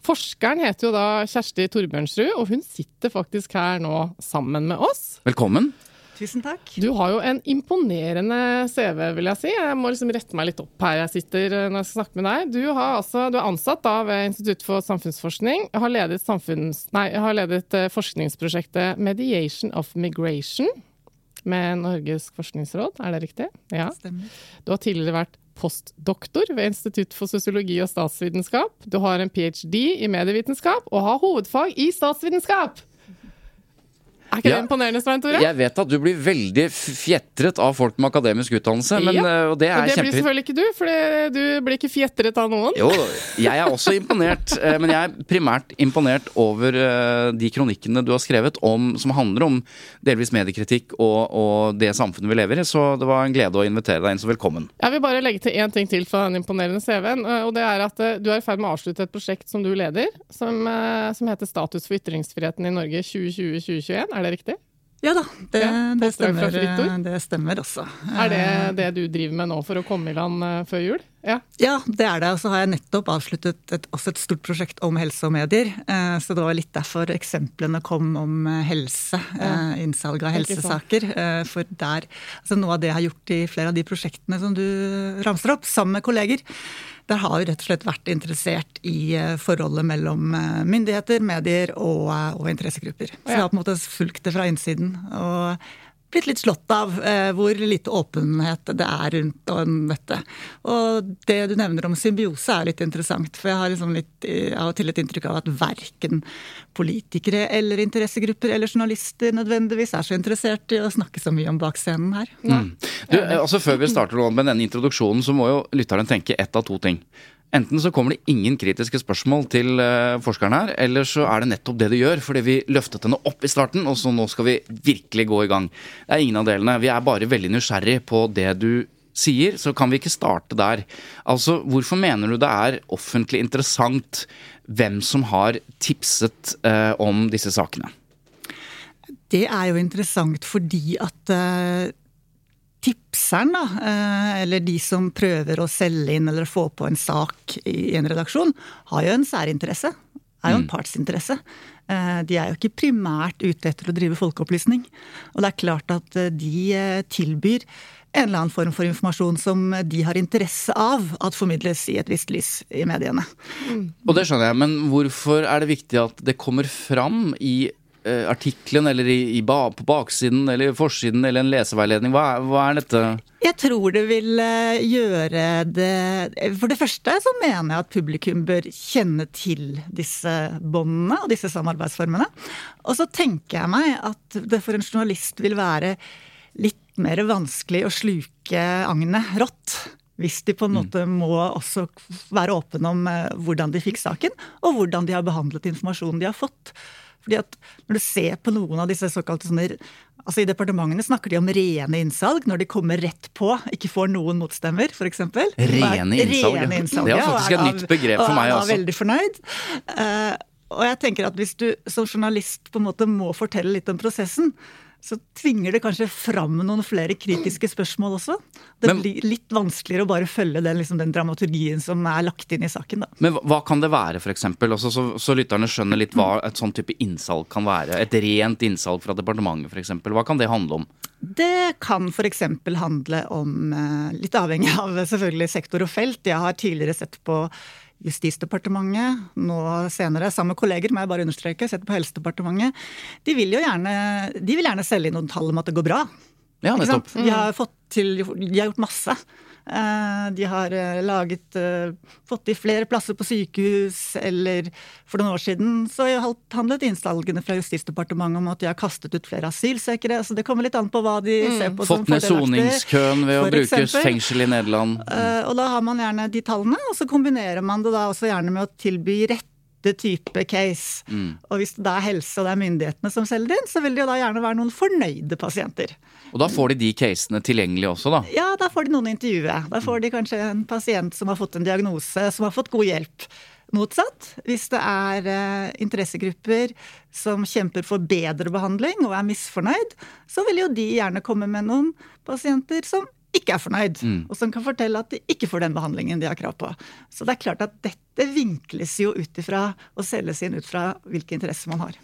Forskeren heter jo da Kjersti Torbjørnsrud, og hun sitter faktisk her nå sammen med oss. Velkommen. Tusen takk. Du har jo en imponerende CV, vil jeg si. Jeg må liksom rette meg litt opp her jeg sitter eh, når jeg skal snakke med deg. Du, har altså, du er ansatt da ved Institutt for samfunnsforskning. Har ledet, samfunns, nei, har ledet eh, forskningsprosjektet Mediation of Migration med Norges forskningsråd, er det riktig? Ja. Stemmer. Du har tidligere vært postdoktor ved Institutt for sosiologi og statsvitenskap. Du har en ph.d. i medievitenskap og har hovedfag i statsvitenskap! Er ikke Ja. det imponerende, Svein Tore? Jeg vet at du blir veldig fjetret av folk med akademisk utdannelse, men, Ja. eh, og det Men er det blir selvfølgelig ikke du, for du blir ikke fjetret av noen. Jo, jeg er også imponert, [LAUGHS] eh, men jeg er primært imponert over eh, de kronikkene du har skrevet om, som handler om delvis mediekritikk og, og det samfunnet vi lever i, så det var en glede å invitere deg inn, så velkommen. Jeg vil bare legge til én ting til fra den imponerende CV-en. Og det er at du er i ferd med å avslutte et prosjekt som du leder, som, som heter Status for ytringsfriheten i Norge 2020-2021. Er det riktig? Ja da, det, Ja, det, stemmer, det stemmer også. Er det det du driver med nå for å komme i land eh, før jul? Ja. Ja, det er det. Og så har jeg nettopp avsluttet et, også et stort prosjekt om helse og medier. Eh, Så det var litt derfor eksemplene kom om eh, helse. Ja. eh, Innsalg av helsesaker. Eh, For der Altså noe av det jeg har gjort i flere av de prosjektene som du ramser opp, sammen med kolleger. Der har vi rett og slett vært interessert i eh, forholdet mellom eh, myndigheter, medier og, eh, og interessegrupper. Så jeg har på en måte fulgt det fra innsiden. og blitt litt slått av eh, hvor lite åpenhet det er rundt om dette. Og det du nevner om symbiose er litt interessant, for jeg har liksom litt, av og til et inntrykk av at verken politikere eller interessegrupper eller journalister nødvendigvis er så interessert i å snakke så mye om bakscenen her. Du, eh, altså Før vi starter med denne introduksjonen, så må jo lytteren tenke ett av to ting. Enten så kommer det ingen kritiske spørsmål til eh, forskeren her, eller så er det nettopp det det gjør, fordi vi løftet henne opp i starten, og så nå skal vi virkelig gå i gang. Det er ingen av delene. Vi er bare veldig nysgjerrig på det du sier, så kan vi ikke starte der. Altså, hvorfor mener du det er offentlig interessant hvem som har tipset eh, om disse sakene? Det er jo interessant fordi at eh, tipseren, da, eh, eller de som prøver å selge inn eller få på en sak i en redaksjon, har jo en særinteresse. Er jo en partsinteresse. Eh, De er jo ikke primært ute etter å drive folkeopplysning. Og det er klart at eh, de tilbyr en eller annen form for informasjon som de har interesse av at formidles i et visst lys i mediene. Og det skjønner jeg, men hvorfor er det viktig at det kommer fram i eh, artikkelen eller i, i ba, på baksiden eller forsiden eller en leseveiledning? Hva, er- hva er dette? Jeg tror det vil eh, gjøre det For det første så mener jeg at publikum bør kjenne til disse båndene og disse samarbeidsformene. Og så tenker jeg meg at det for en journalist vil være litt mer vanskelig å sluke agnet rått. Hvis de på en måte må også være åpne om eh, hvordan de fikk saken, og hvordan de har behandlet informasjonen de har fått. Fordi at Når du ser på noen av disse såkalte sånne altså I departementene snakker de om rene innsalg når de kommer rett på, ikke får noen motstemmer, f.eks. Rene innsalg. Rene innsalg, Det er faktisk er et nytt begrep for og meg er da også. veldig fornøyd. Uh, og jeg tenker at hvis du som journalist på en måte må fortelle litt om prosessen, så tvinger det kanskje fram noen flere kritiske spørsmål også. Det Men- blir litt vanskeligere å bare følge den, liksom, den dramaturgien som er lagt inn i saken. Da. Men hva, kan det være, f.eks.? Altså, så, så lytterne skjønner litt hva et sånn type innsalg kan være. Et rent innsalg fra departementet, f.eks. Hva kan det handle om? Det kan f.eks. handle om, eh, litt avhengig av selvfølgelig sektor og felt. Jeg har tidligere sett på Justisdepartementet, nå senere sammen med kolleger, må jeg bare understreke, sett på Helsedepartementet. De vil jo gjerne, de vil gjerne selge inn noen tall om at det går bra. Ja, nettopp. De har, fått til, de har gjort masse. Eh, De har eh, laget eh, Fått i flere plasser på sykehus, eller for noen år siden så handlet innsalgene fra Justisdepartementet om at de har kastet ut flere asylsøkere. Så det kommer litt an på hva de ser på som Fått ned soningskøen ved å bruke fengsel i Nederland. Mm. Og da har man gjerne de tallene, og så kombinerer man det da også gjerne med å tilby rette type case. Mm. Og hvis det da er helse og det er myndighetene som selger inn, så vil det jo da gjerne være noen fornøyde pasienter. Og da får de de casene tilgjengelig også, da. Ja, da får de noen å intervjue. Da får de kanskje en pasient som har fått en diagnose, som har fått god hjelp. Motsatt, hvis det er eh, interessegrupper som kjemper for bedre behandling og er misfornøyd, så vil jo de gjerne komme med noen pasienter som ikke er fornøyd, og som kan fortelle at de ikke får den behandlingen de har krav på. Så det er klart at dette vinkles jo ut ifra og selges inn ut fra hvilke interesser man har.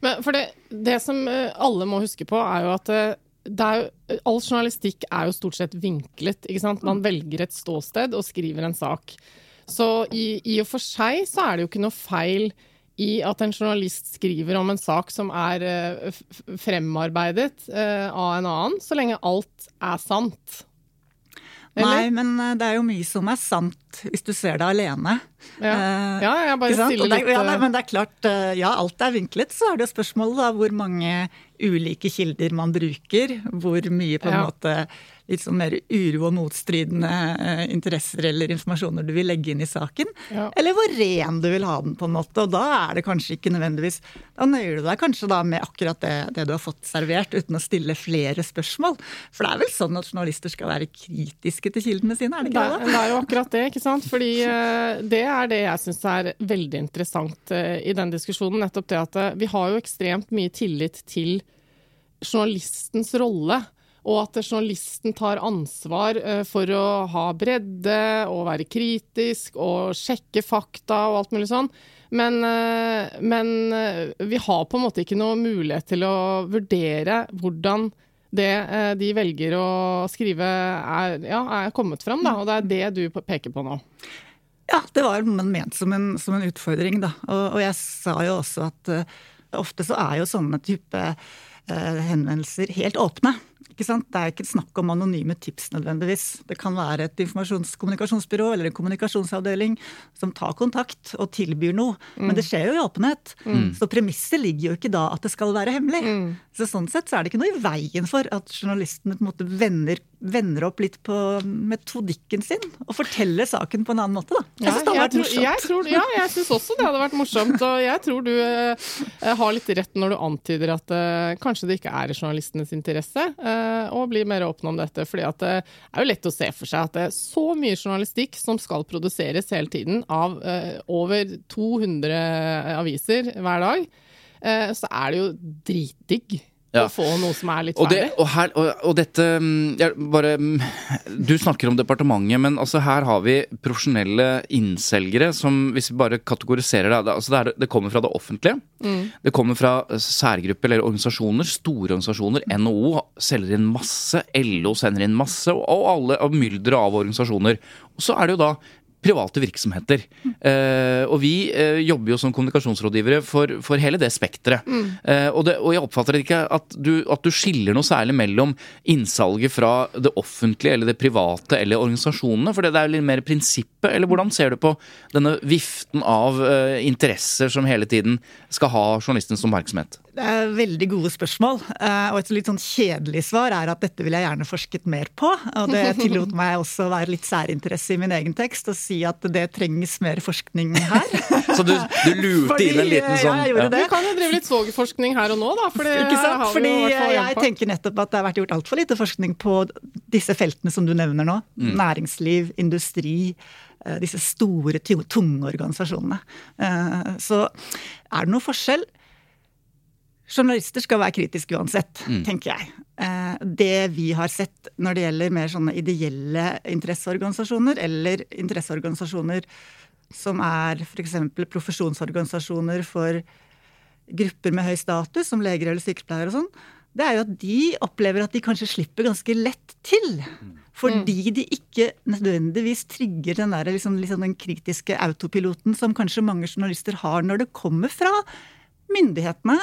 Men for det, det som eh, alle må huske på, er jo at eh, det er jo, all journalistikk er jo stort sett vinklet. ikke sant? Man velger et ståsted og skriver en sak. Så i, i og for seg så er det jo ikke noe feil i at en journalist skriver om en sak som er eh, fremarbeidet eh, av en annen, så lenge alt er sant. Eller? Nei, men eh, det er jo mye som er sant hvis du ser det alene. Ja, ja jeg bare stiller litt ja, nei, men det er klart, ja, alt er vinklet. Så er det jo spørsmålet da hvor mange ulike kilder man bruker, hvor mye på en Ja. måte litt sånn mer uro og motstridende eh, interesser eller informasjoner du vil legge inn i saken, Ja. eller hvor ren du vil ha den, på en måte. Og da er det kanskje ikke nødvendigvis Da nøyer du deg kanskje da med akkurat det, det du har fått servert, uten å stille flere spørsmål. For det er vel sånn at journalister skal være kritiske til kildene sine, er det ikke det det? det er jo akkurat det, ikke sant. Fordi eh, det er det jeg syns er veldig interessant eh, i den diskusjonen. Nettopp det at vi har jo ekstremt mye tillit til journalistens rolle. Og at journalisten tar ansvar eh, for å ha bredde og være kritisk og sjekke fakta og alt mulig sånn. Men, eh, men eh, vi har på en måte ikke noe mulighet til å vurdere hvordan det de velger å skrive er, ja, er kommet fram, da. Og det er det du peker på nå. Ja, det var ment som en, som en utfordring, da. Og, og jeg sa jo også at uh, ofte så er jo sånne type uh, henvendelser helt åpne. Ikke sant? Det er ikke snakk om anonyme tips nødvendigvis. Det kan være et informasjonskommunikasjonsbyrå eller en kommunikasjonsavdeling som tar kontakt og tilbyr noe. Men det skjer jo i åpenhet. Så premisset ligger jo ikke da at det skal være hemmelig. Så sånn sett så er det ikke noe i veien for at journalistene på en måte vender, vender opp litt på metodikken sin og forteller saken på en annen måte, da. Jeg synes det hadde vært morsomt. jeg tror, ja, jeg syns også det hadde vært morsomt. Og jeg tror du eh, har litt rett når du antyder at eh, kanskje det ikke er i journalistenes interesse eh, å bli mer åpne om dette. fordi at det er jo lett å se for seg at det er så mye journalistikk som skal produseres hele tiden av eh, over 200 aviser hver dag, eh, så er det jo dritdigg Ja. å få noe som er litt Og, det, ferdig. og, her, og, og dette mm, bare, mm, Du snakker om departementet, men altså her har vi profesjonelle innselgere som, hvis vi bare kategoriserer det altså det, er, det kommer fra det offentlige. Det kommer fra særgrupper eller organisasjoner, store organisasjoner. NHO selger inn masse, LO sender inn masse, og alle og mylderet av organisasjoner. Og så er det jo da private virksomheter. Eh, og vi eh, jobber jo som kommunikasjonsrådgivere for, for hele det spekteret. Eh, og, og jeg oppfatter ikke at du, at du skiller noe særlig mellom innsalget fra det offentlige eller det private eller organisasjonene, for det er jo litt mer prinsippet, eller hvordan ser du på denne viften av interesser som hele tiden skal ha journalistens oppmerksomhet? Det er veldig gode spørsmål. eh, Og et litt sånn kjedelig svar er at dette ville jeg gjerne forsket mer på. Og det tillot [LAUGHS] meg også å være litt særinteresse i min egen tekst og si at det trengs mer forskning her. [LAUGHS] Så du, du lurte Fordi, inn en liten ja, sånn jeg gjorde det. Vi kan jo drive litt svogerforskning her og nå, da. For det Ikke sant? har Fordi jo i hvert fall jeg tenker nettopp at det har vært gjort altfor lite forskning på disse feltene som du nevner nå. Mm. Næringsliv, industri, eh, disse store, tunge organisasjonene. Eh, Så er det noe forskjell? Journalister skal være kritiske uansett, tenker jeg. Eh, Det vi har sett når det gjelder mer sånne ideelle interesseorganisasjoner, eller interesseorganisasjoner som er f.eks. profesjonsorganisasjoner for grupper med høy status, som leger eller sykepleiere og sånn, det er jo at de opplever at de kanskje slipper ganske lett til. Fordi de ikke nødvendigvis trigger den der liksom, liksom den kritiske autopiloten som kanskje mange journalister har når det kommer fra myndighetene,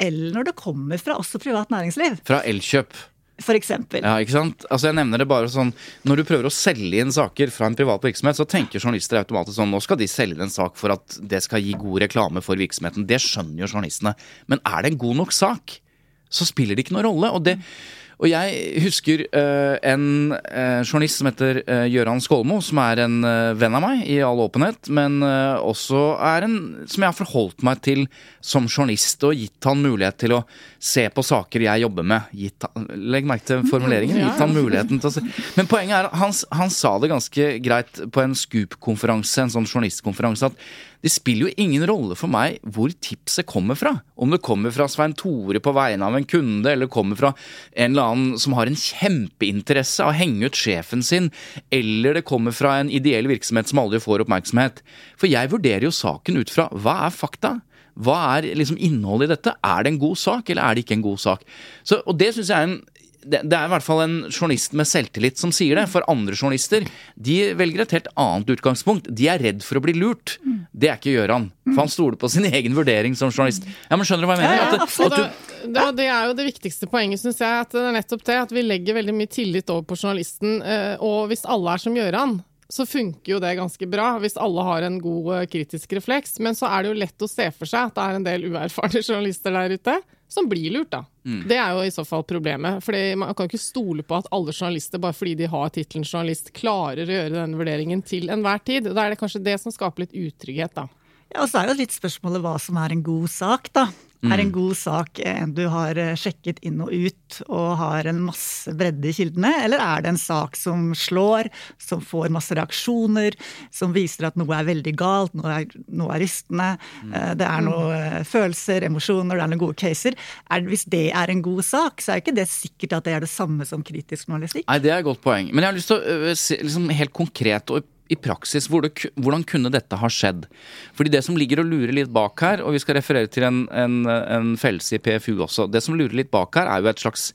eller når det kommer fra også privat næringsliv, Fra Elkjøp. for eksempel. Ja, ikke sant? Altså jeg nevner det bare sånn Når du prøver å selge inn saker fra en privat virksomhet, så tenker journalister automatisk sånn Nå skal de selge en sak for at det skal gi god reklame for virksomheten. Det skjønner jo journalistene. Men er det en god nok sak, så spiller det ikke noen rolle. Og, det, og jeg husker uh, en uh, journalist som heter uh, Gøran Skålmo, som er en venn av meg i all åpenhet, men også er en som jeg har forholdt meg til som journalist og gitt han mulighet til å se på saker jeg jobber med. Gitt han, legg merke til formuleringen. Gitt han muligheten til å se. Men poenget er han, han sa det ganske greit på en Scoop-konferanse, en sånn journalistkonferanse, at det spiller jo ingen rolle for meg hvor tipset kommer fra. Om det kommer fra Svein Tore på vegne av en kunde, eller kommer fra en eller annen som har en kjempeinteresse av å henge ut sjefen sin, eller det kommer fra en ideell virksomhet som aldri får oppmerksomhet. For jeg vurderer jo saken ut fra hva er fakta? Hva er liksom innholdet i dette? Er det en god sak, eller er det ikke en god sak? Så, og det synes jeg er en det, det er i hvert fall en journalist med selvtillit som sier det. For andre journalister de velger et helt annet utgangspunkt. De er redd for å bli lurt. Det er ikke Gøran. For han stoler på sin [LAUGHS] egen vurdering som journalist. Ja, men Skjønner du hva jeg mener? Ja, ja, At det- at du, det, det, det er jo det viktigste poenget, syns jeg. At det er nettopp det. At vi legger veldig mye tillit over på journalisten. eh, Og hvis alle er som Gjøran, så funker jo det ganske bra. Hvis alle har en god eh, kritisk refleks. Men så er det jo lett å se for seg at det er en del uerfarne [LAUGHS] journalister der ute. Som blir lurt, da. Det er jo i så fall problemet. For man kan ikke stole på at alle journalister, bare fordi de har tittelen journalist, klarer å gjøre denne vurderingen til enhver tid. Og da er det kanskje det som skaper litt utrygghet, da. Ja, og så er jo litt spørsmålet hva som er en god sak, da. Er en god sak en du har eh, sjekket inn og ut og har en masse bredde i kildene, eller er det en sak som slår, som får masse reaksjoner, som viser at noe er veldig galt, noe er, noe er rystende, mm. det er noe eh, følelser, emosjoner, det er noen gode caser. Er, hvis det er en god sak, så er ikke det sikkert at det er det samme som kritisk journalistikk. Nei, det er et godt poeng. Men jeg har lyst til å se liksom helt konkret og i praksis, hvordan kunne dette ha skjedd? Fordi det som ligger og lurer litt bak her, og vi skal referere til en, en, en fellelse i PFU også, det som lurer litt bak her er jo et slags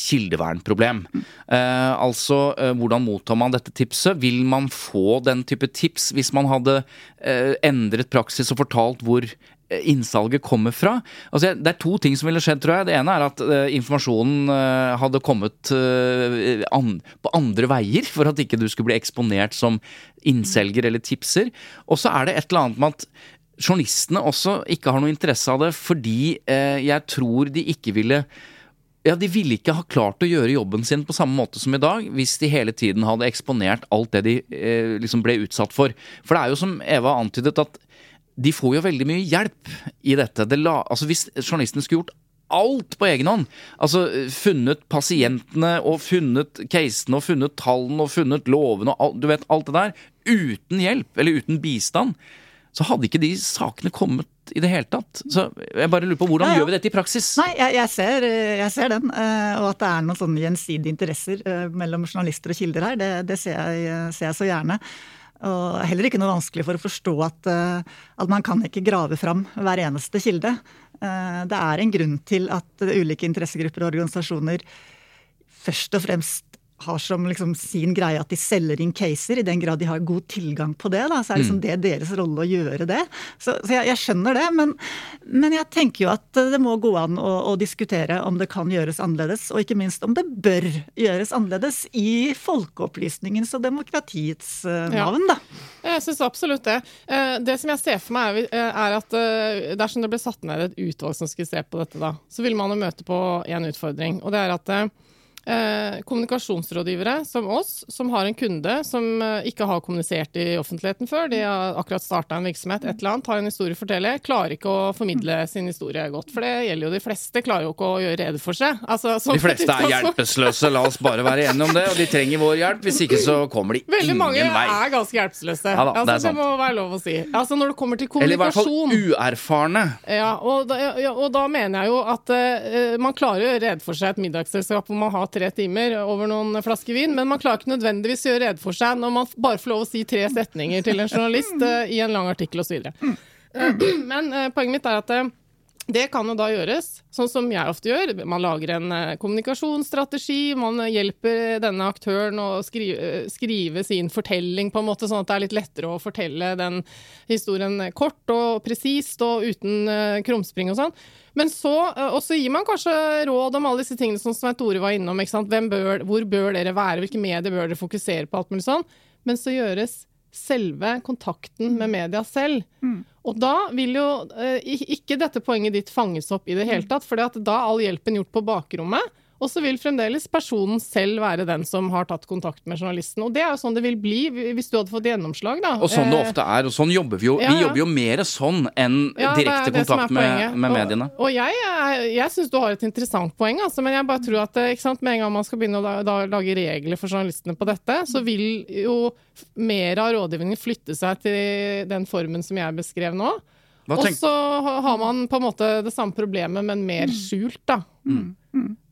kildevernproblem. Eh, altså, eh, hvordan mottar man dette tipset? Vil man få den type tips hvis man hadde eh, endret praksis og fortalt hvor innsalget kommer fra? Altså, det er to ting som ville skjedd, tror jeg. Det ene er at uh, informasjonen uh, hadde kommet uh, an, på andre veier, for at ikke du skulle bli eksponert som innselger eller tipser. Og så er det et eller annet med at journalistene også ikke har noe interesse av det, fordi eh, jeg tror de ikke ville ja, De ville ikke ha klart å gjøre jobben sin på samme måte som i dag hvis de hele tiden hadde eksponert alt det de eh, liksom ble utsatt for. For det er jo som Eva antydet, at de får jo veldig mye hjelp i dette. Det la, altså Hvis journalistene skulle gjort alt på egen hånd, altså funnet pasientene og funnet casene og funnet tallene og funnet lovene og alt, du vet, alt det der, uten hjelp eller uten bistand, så hadde ikke de sakene kommet i det hele tatt. Så jeg bare lurer på hvordan Ja, ja. gjør vi dette i praksis? Nei, jeg, jeg, ser, jeg ser den. eh, Og at det er noen sånne gjensidige interesser eh, mellom journalister og kilder her, det, det ser, jeg, ser jeg så gjerne. Og heller ikke noe vanskelig for å forstå at, eh, at man kan ikke grave fram hver eneste kilde. Eh, Det er en grunn til at ulike interessegrupper og organisasjoner først og fremst har som liksom sin greie at de selger inn caser, i den grad de har god tilgang på det. Da, så er liksom det deres rolle å gjøre det. Så, så jeg, jeg skjønner det, men, men jeg tenker jo at det må gå an å, å diskutere om det kan gjøres annerledes, og ikke minst om det bør gjøres annerledes i folkeopplysningens og demokratiets eh, navn, da. Jeg syns absolutt det. Eh, Det som jeg ser for meg, er, at eh, dersom det ble satt ned et utvalg som skulle se på dette, da, så vil man jo møte på en utfordring. Og det er at eh, kommunikasjonsrådgivere som oss, som har en kunde som eh, ikke har kommunisert i offentligheten før, de har akkurat starta en virksomhet, et eller annet, har en historie å fortelle, klarer ikke å formidle sin historie godt. For det gjelder jo de fleste, klarer jo ikke å gjøre rede for seg. Altså, sånn De fleste er hjelpeløse, la oss bare være enige om det. Og de trenger vår hjelp, hvis ikke så kommer de ingen [LAUGHS] vei. Veldig mange vei. er ganske hjelpeløse. Ja da, det altså, det, sant. må være lov å si. Altså, når det kommer til kommunikasjon Eller i hvert fall uerfarne. ja, og, da, ja, og da mener jeg jo at eh, man klarer å gjøre rede for seg et middagsselskap hvor man har tre timer over noen flasker vin, men man klarer ikke nødvendigvis å gjøre rede for seg når man bare får lov å si tre setninger til en journalist eh, i en lang artikkel osv. Uh, [CLEARS THROAT] men eh, poenget mitt er at eh, det kan jo da gjøres, sånn som jeg ofte gjør. Man lager en eh, kommunikasjonsstrategi, man hjelper denne aktøren å skrive, skrive sin fortelling på en måte, sånn at det er litt lettere å fortelle den historien kort og presist og uten eh, krumspring og sånn. Men så eh, også gir man kanskje råd om alle disse tingene som Svein Tore var innom. bør, hvor bør dere være, hvilke medier bør dere fokusere på, alt mulig sånn. Men så gjøres selve kontakten med media selv. Og da vil jo eh, ikke dette poenget ditt fanges opp i det hele tatt, for da er all hjelpen gjort på bakrommet. Og så vil fremdeles personen selv være den som har tatt kontakt med journalisten. Og det er jo sånn det vil bli hvis du hadde fått gjennomslag, da. Og sånn det Eh, ofte er, og sånn jobber vi jo. Ja, Vi jobber jo mer sånn enn ja, direkte kontakt med, med mediene. Og, jeg, er- jeg syns du har et interessant poeng, altså, men jeg bare tror at eh, sant, med en gang man skal begynne å da, da, lage regler for journalistene på dette, så vil jo mer av rådgivningen flytte seg til den formen som jeg beskrev nå. Hva Og så har man på en måte det samme problemet, men mer skjult, da.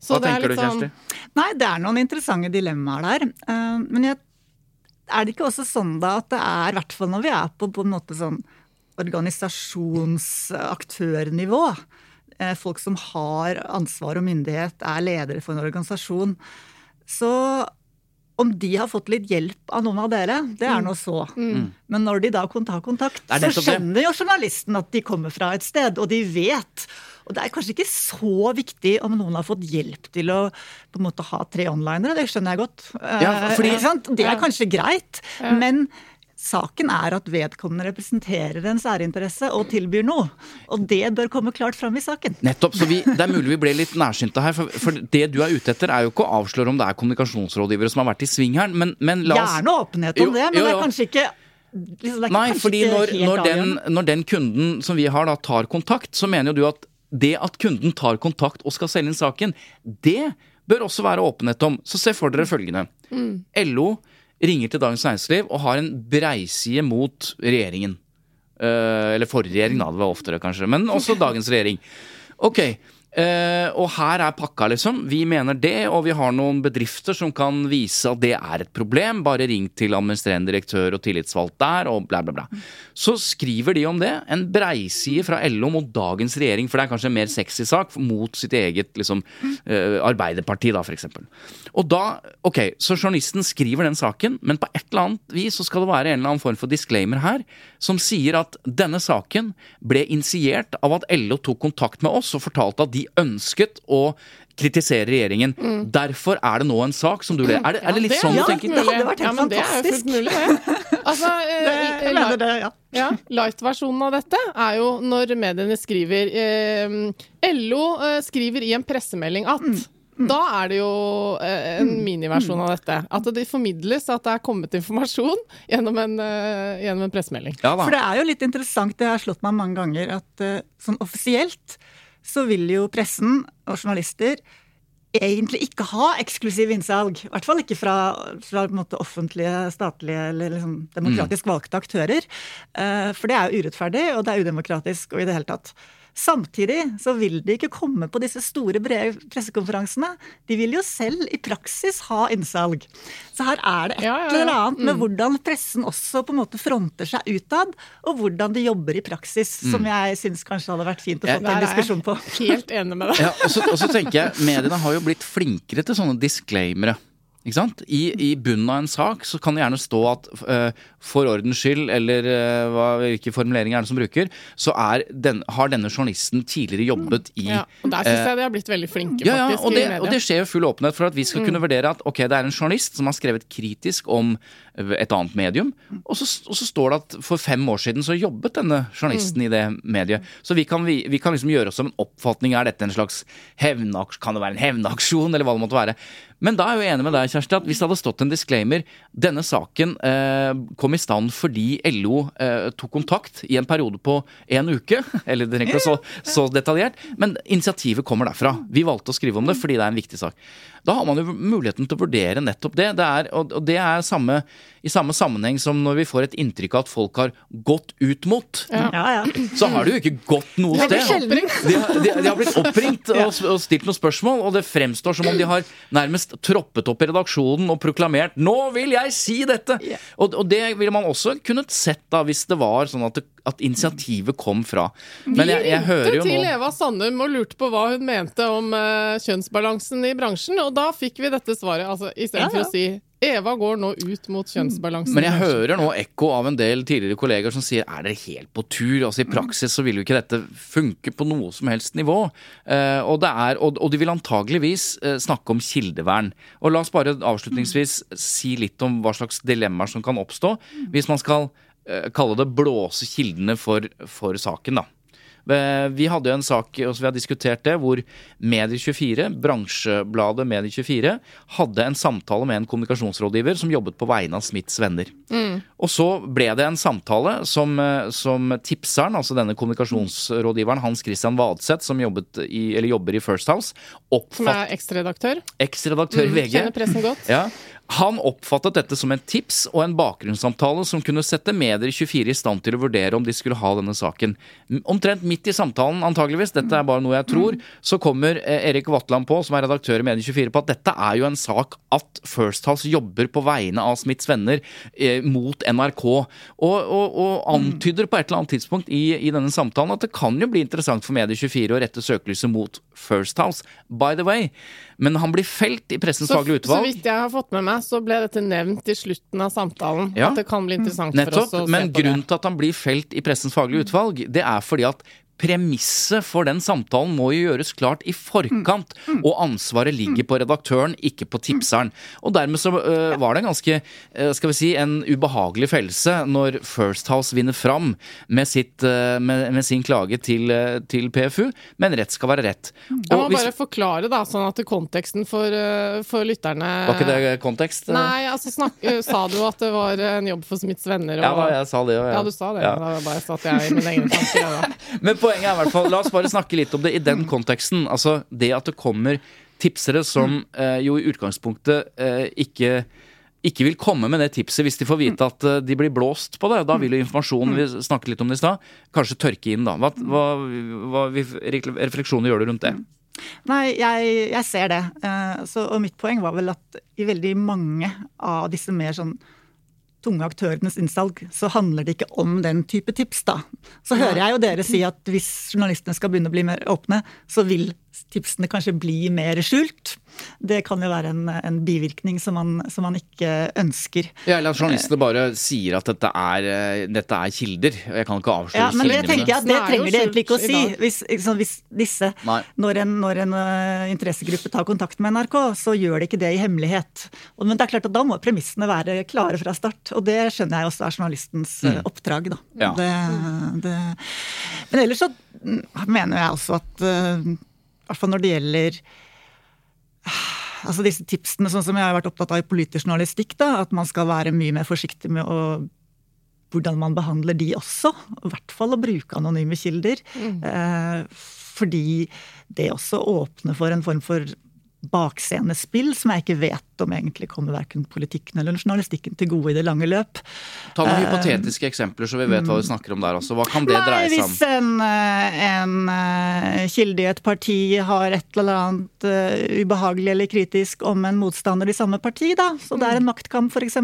Så Hva det er tenker du, Kjersti? sånn- Nei, det er noen interessante dilemmaer der. Uh, Men jeg, er det ikke også sånn da at det er, i hvert fall når vi er på, på en måte sånn organisasjonsaktørnivå, uh, folk som har ansvar og myndighet, er ledere for en organisasjon, så om de har fått litt hjelp av noen av dere, det er nå så. Men når de da tar kontakt, så skjønner jo journalisten at de kommer fra et sted, og de vet. Og det er kanskje ikke så viktig om noen har fått hjelp til å på en måte ha tre onlinere, det skjønner jeg godt. Ja, Eh, fordi-? Det er kanskje greit, men Saken er at vedkommende representerer en særinteresse og tilbyr noe. Og det bør komme klart fram i saken. Nettopp. Så vi, det er mulig vi ble litt nærsynte her. For, for det du er ute etter, er jo ikke å avsløre om det er kommunikasjonsrådgivere som har vært i svingeren, men, men la oss Gjerne åpenhet om Jo, det, men jo, det er kanskje ikke liksom, er Nei, fordi ikke når, når, den, når den kunden som vi har da tar kontakt, så mener jo du at det at kunden tar kontakt og skal selge inn saken, det bør også være åpenhet om. Så se for dere følgende. LO ringer til Dagens Næringsliv og har en breiside mot regjeringen. Eh, eller forrige regjering, da. Det var oftere, kanskje. Men også dagens regjering. Ok. Eh, og her er pakka, liksom. Vi mener det, og vi har noen bedrifter som kan vise at det er et problem. Bare ring til administrerende direktør og tillitsvalgt der, og bla, bla, bla. Så skriver de om det. En breiside fra LO mot dagens regjering, for det er kanskje en mer sexy sak, mot sitt eget liksom, uh, Arbeiderparti, da, eksempel. Og da, ok, Så journalisten skriver den saken, men på et eller annet vis så skal det være en eller annen form for disclaimer her, som sier at denne saken ble initiert av at LO tok kontakt med oss og fortalte at de ønsket å kritisere regjeringen. Derfor er det nå en sak som du ler. Er det, er det litt ja, det sånn er du Ja, tenker? det hadde vært helt ja, men Det er jo fullt mulig, det. Altså, [LAUGHS] eh, jeg mener det, ja. Ja, Light-versjonen av dette er jo når mediene skriver eh, LO eh, skriver i en pressemelding at Mm. Da er det jo eh, en miniversjon av dette. At det formidles at det er kommet informasjon [LAUGHS] gjennom en, eh, gjennom en pressemelding. Ja da. For det er jo litt interessant, det har slått meg mange ganger, at eh, sånn offisielt så vil jo pressen og journalister egentlig ikke ha eksklusiv innsalg. I hvert fall ikke fra, fra offentlige, statlige eller liksom demokratisk valgte aktører. Eh, For det er jo urettferdig, og det er udemokratisk og i det hele tatt. Samtidig så vil de ikke komme på disse store, brede pressekonferansene. De vil jo selv i praksis ha innsalg. Så her er det et Ja, ja, ja. eller annet med hvordan pressen også på en måte fronter seg utad, og hvordan de jobber i praksis, som jeg syns kanskje hadde vært fint å få til en diskusjon på. helt enig med deg. Ja, og, så, og så tenker jeg, mediene har jo blitt flinkere til sånne disclaimere. Ikke sant? I, I bunnen av en sak så kan det gjerne stå at uh, for ordens skyld, eller uh, hva, hvilke formuleringer er det som bruker, så den, har denne journalisten tidligere jobbet i Ja, og Der syns jeg de har blitt veldig flinke, ja, ja, og det, og det skjer jo full åpenhet for at vi skal kunne vurdere at ok, det er en journalist som har skrevet kritisk om et annet medium, og så, og så står det at for fem år siden så jobbet denne journalisten i det mediet. Så vi kan, vi, vi kan liksom gjøre oss som en oppfatning. Er dette en slags hevnaksjon? Kan det være en hevnaksjon, eller hva det måtte være? Men da er jeg jo enig med deg, Kjersti, at hvis det hadde stått en disclaimer Denne saken eh, kom i stand fordi LO eh, tok kontakt i en periode på en uke. [LAUGHS] Eller det er ikke så, så detaljert, men initiativet kommer derfra. Vi valgte å skrive om det fordi det er en viktig sak. Da har man jo muligheten til å vurdere nettopp det. det er, og det er samme, i samme sammenheng som når vi får et inntrykk av at folk har gått ut mot. Ja, ja. Så har du jo ikke gått noe sted. De har, de, de har blitt oppringt og, og stilt noen spørsmål, og det fremstår som om de har nærmest troppet opp i redaksjonen og proklamert 'Nå vil jeg si dette!' Og, og det ville man også kunnet sett da hvis det var sånn at, det, at initiativet kom fra. Men jeg, jeg hører Vi jo ringte til Eva Sandum og lurte på hva hun mente om uh, kjønnsbalansen i bransjen, og da fikk vi dette svaret. Altså, Istedenfor Ja, ja. å si Eva går nå ut mot kjønnsbalansen. Men jeg hører nå ekko av en del tidligere kolleger som sier er dere helt på tur? Altså I praksis så vil jo ikke dette funke på noe som helst nivå. Uh, og, det er, og, og de vil antageligvis uh, snakke om kildevern. Og la oss bare avslutningsvis si litt om hva slags dilemmaer som kan oppstå hvis man skal kalle det blåse kildene for, for saken, da. Eh, Vi hadde jo en sak og vi har diskutert det, hvor Medie24, bransjebladet Medie24, hadde en samtale med en kommunikasjonsrådgiver som jobbet på vegne av Smiths venner. Og så ble det en samtale som, eh, som tipseren, altså denne kommunikasjonsrådgiveren Hans Christian Vadseth, som jobbet i, eller jobber i First House, Som oppfatt, er eksredaktør? Eksredaktør i VG, Kjenner pressen godt. ja, han oppfattet dette som en tips og en bakgrunnssamtale som kunne sette Medier 24 i stand til å vurdere om de skulle ha denne saken. Omtrent midt i samtalen, antageligvis, dette er bare noe jeg tror, så kommer eh, Erik Vatland på, som er redaktør i Medier 24, på at dette er jo en sak at First House jobber på vegne av Smiths venner eh, mot NRK, og, og, og antyder på et eller annet tidspunkt i, i denne samtalen at det kan jo bli interessant for Medier 24 å rette søkelyset mot First House, by the way. Men han blir felt i Pressens faglige utvalg. så vidt jeg har fått med meg, så ble dette nevnt i slutten av samtalen. Ja. At det kan bli interessant Nettopp, for oss å men se på det. grunnen til at han blir felt i Pressens faglige utvalg, det er fordi at premisset for den samtalen må jo gjøres klart i forkant, og ansvaret ligger på redaktøren, ikke på tipseren. Og dermed så uh, var det en ganske, uh, skal vi si, en ubehagelig fellelse når First House vinner fram med, sitt, uh, med, med sin klage til, til PFU, men rett skal være rett. Jeg må Og hvis, bare forklare, da, sånn at konteksten for, for lytterne var ikke det kontekst? Nei, altså snak, sa du at det var en jobb for Smiths venner? Ja, da, jeg sa det òg. Ja, du sa det. Da bare satt jeg i mine egne tanker. Ja, da. [LAUGHS] Poenget er i hvert fall La oss bare snakke litt om det i den konteksten. Altså det at det kommer tipsere som eh, jo i utgangspunktet eh, ikke ikke vil komme med det tipset hvis de får vite at eh, de blir blåst på det. Da vil jo informasjonen vi snakket litt om det i stad, kanskje tørke inn da. Hva, hva, hva refleksjoner gjør du rundt det? Nei, jeg, jeg ser det. Eh, så, og mitt poeng var vel at i veldig mange av disse mer sånn tunge aktørenes innsalg, så handler det ikke om den type tips, da. Så hører jeg jo dere si at hvis journalistene skal begynne å bli mer åpne, så vil tipsene kanskje blir mer skjult. Det kan jo være en, en bivirkning som man, som man, ikke ønsker. Ja, Eller at journalistene bare sier at dette er, eh, dette er kilder. og Jeg kan ikke avsløre ja, men det tenker jeg det er trenger de egentlig ikke å si. Hvis, liksom, hvis disse, når en, når en øh, interessegruppe tar kontakt med NRK, så gjør de ikke det i hemmelighet. Og, men det er klart at da må premissene være klare fra start. Og det skjønner jeg også er journalistens øh, oppdrag, da. Ja. Det, det, men ellers så mm, mener jeg også at hvert fall når det gjelder altså disse tipsene, sånn som jeg har vært opptatt av i politisk journalistikk, da, at man skal være mye mer forsiktig med å hvordan man behandler de også. I hvert fall å bruke anonyme kilder. Eh, fordi det også åpner for en form for bakscenespill som jeg ikke vet om egentlig kommer verken politikken eller journalistikken til gode i det lange løp. Ta noen hypotetiske eksempler, så vi vet hva vi snakker om der også. Hva kan det Nei, dreie seg om? hvis en, eh, en eh, kilde i et parti har et eller annet uh, ubehagelig eller kritisk om en motstander i samme parti, da, så det er en maktkamp f.eks.,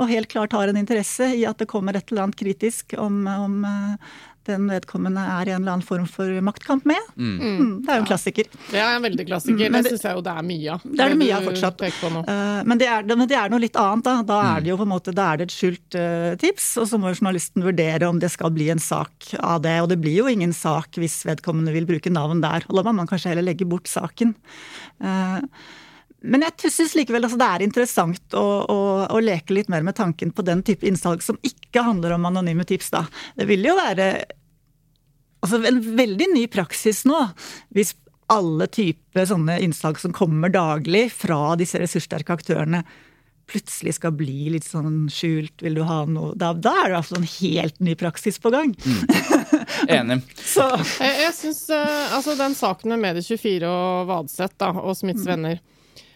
og helt klart har en interesse i at det kommer et eller annet kritisk om, om eh, den vedkommende er i en eller annen form for maktkamp med. Mm, det er jo en klassiker. Det er en veldig klassiker. Mm, men det det- syns jeg jo det er mye av. Det er det mye av fortsatt. Eh, Men det, er, men det er noe litt annet, da. Da er det jo på en måte, da er det et skjult eh, tips, og så må jo journalisten vurdere om det skal bli en sak av det. Og det blir jo ingen sak hvis vedkommende vil bruke navn der. Og da må man kanskje heller legge bort saken. Eh, Men jeg syns likevel altså, det er interessant å, å, å leke litt mer med tanken på den type innsalg som ikke handler om anonyme tips, da. Det vil jo være altså, en veldig ny praksis nå, hvis alle typer sånne innslag som kommer daglig fra disse ressurssterke aktørene, plutselig skal bli litt sånn skjult, vil du ha noe Da, da er det altså en helt ny praksis på gang. [LAUGHS] Enig. Så Jeg, jeg synes, eh, altså Den saken med Medie24 og Vadseth og Smiths venner eh, eh,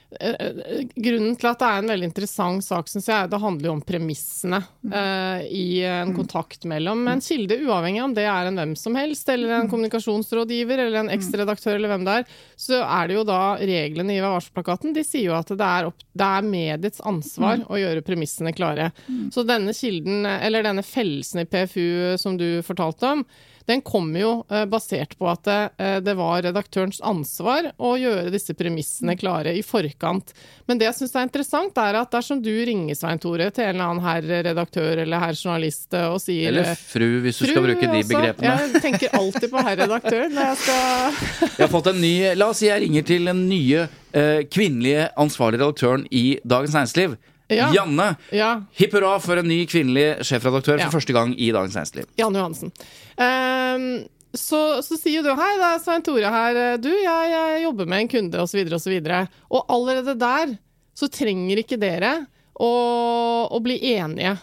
Grunnen til at det er en veldig interessant sak, syns jeg, det handler jo om premissene eh, i en kontakt mellom en kilde, uavhengig om det er en hvem som helst, eller en kommunikasjonsrådgiver, eller en ekstraredaktør, eller hvem det er. Så er det jo da reglene i Vær. De sier jo at det er, opp, det er mediets ansvar å gjøre premissene klare. Så denne kilden, eller denne fellelsen i PFU som du fortalte om, den kommer jo eh, basert på at det, eh, var redaktørens ansvar å gjøre disse premissene klare i forkant. Men det jeg syns er interessant, er at dersom du ringer Svein Tore til en eller annen herr redaktør eller herr journalist eh, og sier Eller fru, hvis du skal bruke de også. begrepene. Jeg tenker alltid på herr redaktør når jeg skal [LAUGHS] Jeg har fått en ny La oss si jeg ringer til den nye eh, kvinnelige ansvarlige redaktøren i Dagens Næringsliv. Ja. Janne. Ja. Hipp hurra for en ny kvinnelig sjefredaktør for første gang i Dagens Næringsliv. Janne Johansen. Um, så, så sier du hei, det er Svein Tore her. Du, jeg, jeg jobber med en kunde, osv., osv. Og, og allerede der så trenger ikke dere å, å bli enige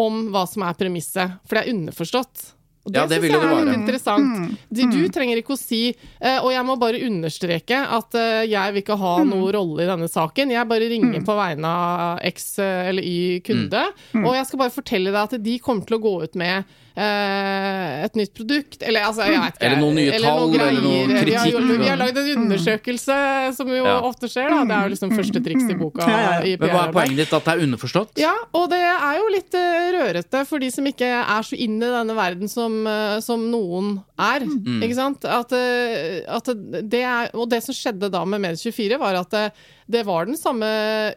om hva som er premisset, for det er underforstått. Og det, Ja, det synes jeg er litt være. interessant. Du, du trenger ikke å si eh, Og jeg må bare understreke at eh, jeg vil ikke ha noen rolle i denne saken. Jeg bare ringer på vegne av X eh, eller Y kunde, og jeg skal bare fortelle deg at de kommer til å gå ut med et nytt produkt, eller altså, jeg vet ikke. Eller noen nye tall, eller noe Vi har, kritikk. vi har lagd en undersøkelse, som jo Ja. ofte skjer, da. Det er jo liksom første triks i boka. Ja, ja, ja. i Men hva er poenget ditt? At det er underforstått? Ja, og det er jo litt eh, rørete for de som ikke er så inne i denne verden som, eh, som noen er. Ikke sant? At, eh, at det er, og det som skjedde da med Medie24, var at det, var den samme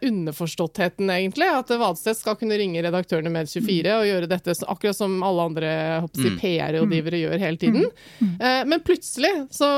underforståttheten, egentlig. At Vadsted skal kunne ringe redaktørene i Medie24 og gjøre dette akkurat som alle andre si, Mm. PR-rådgivere gjør hele tiden. Eh, men plutselig så,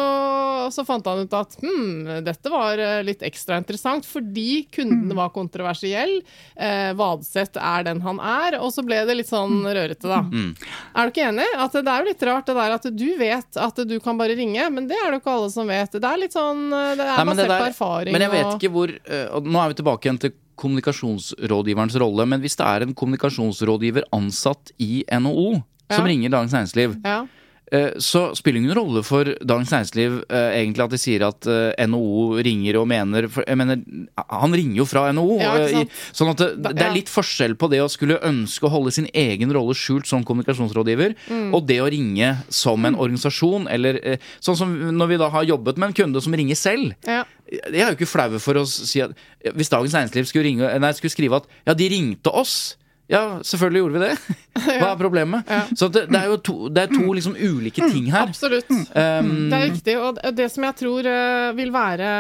så fant han ut at hm, dette var eh, litt ekstra interessant, fordi kunden var kontroversiell. Eh, er den han er, og så ble det litt sånn rørete, da. Mm. Er du ikke enig? At det er jo litt rart det der at du vet at du kan bare ringe, men det er det jo ikke alle som vet. Det er litt sånn Det er basert på erfaring. Men jeg vet ikke hvor eh, og Nå er vi tilbake igjen til kommunikasjonsrådgiverens rolle, men hvis det er en kommunikasjonsrådgiver ansatt i NHO som Ja. ringer Dagens Næringsliv, ja. Eh, så spiller det ingen rolle for Dagens Næringsliv eh, egentlig at de sier at eh, NHO ringer og mener for, Jeg mener, han ringer jo fra NHO. Ja, i- sånn at det, det er litt forskjell på det å skulle ønske å holde sin egen rolle skjult som kommunikasjonsrådgiver, Mm. og det å ringe som en organisasjon, eller sånn som når vi da har jobbet med en kunde som ringer selv. Ja. Jeg er jo ikke flau for å si at hvis Dagens Næringsliv skulle, ringe, nei, skulle skrive at ja, de ringte oss. Ja, selvfølgelig gjorde vi det. [LAUGHS] Hva er problemet? Ja. Så det, det er jo to, det er to liksom ulike ting her. Absolutt. Um, Det er riktig. Og det som jeg tror eh, vil være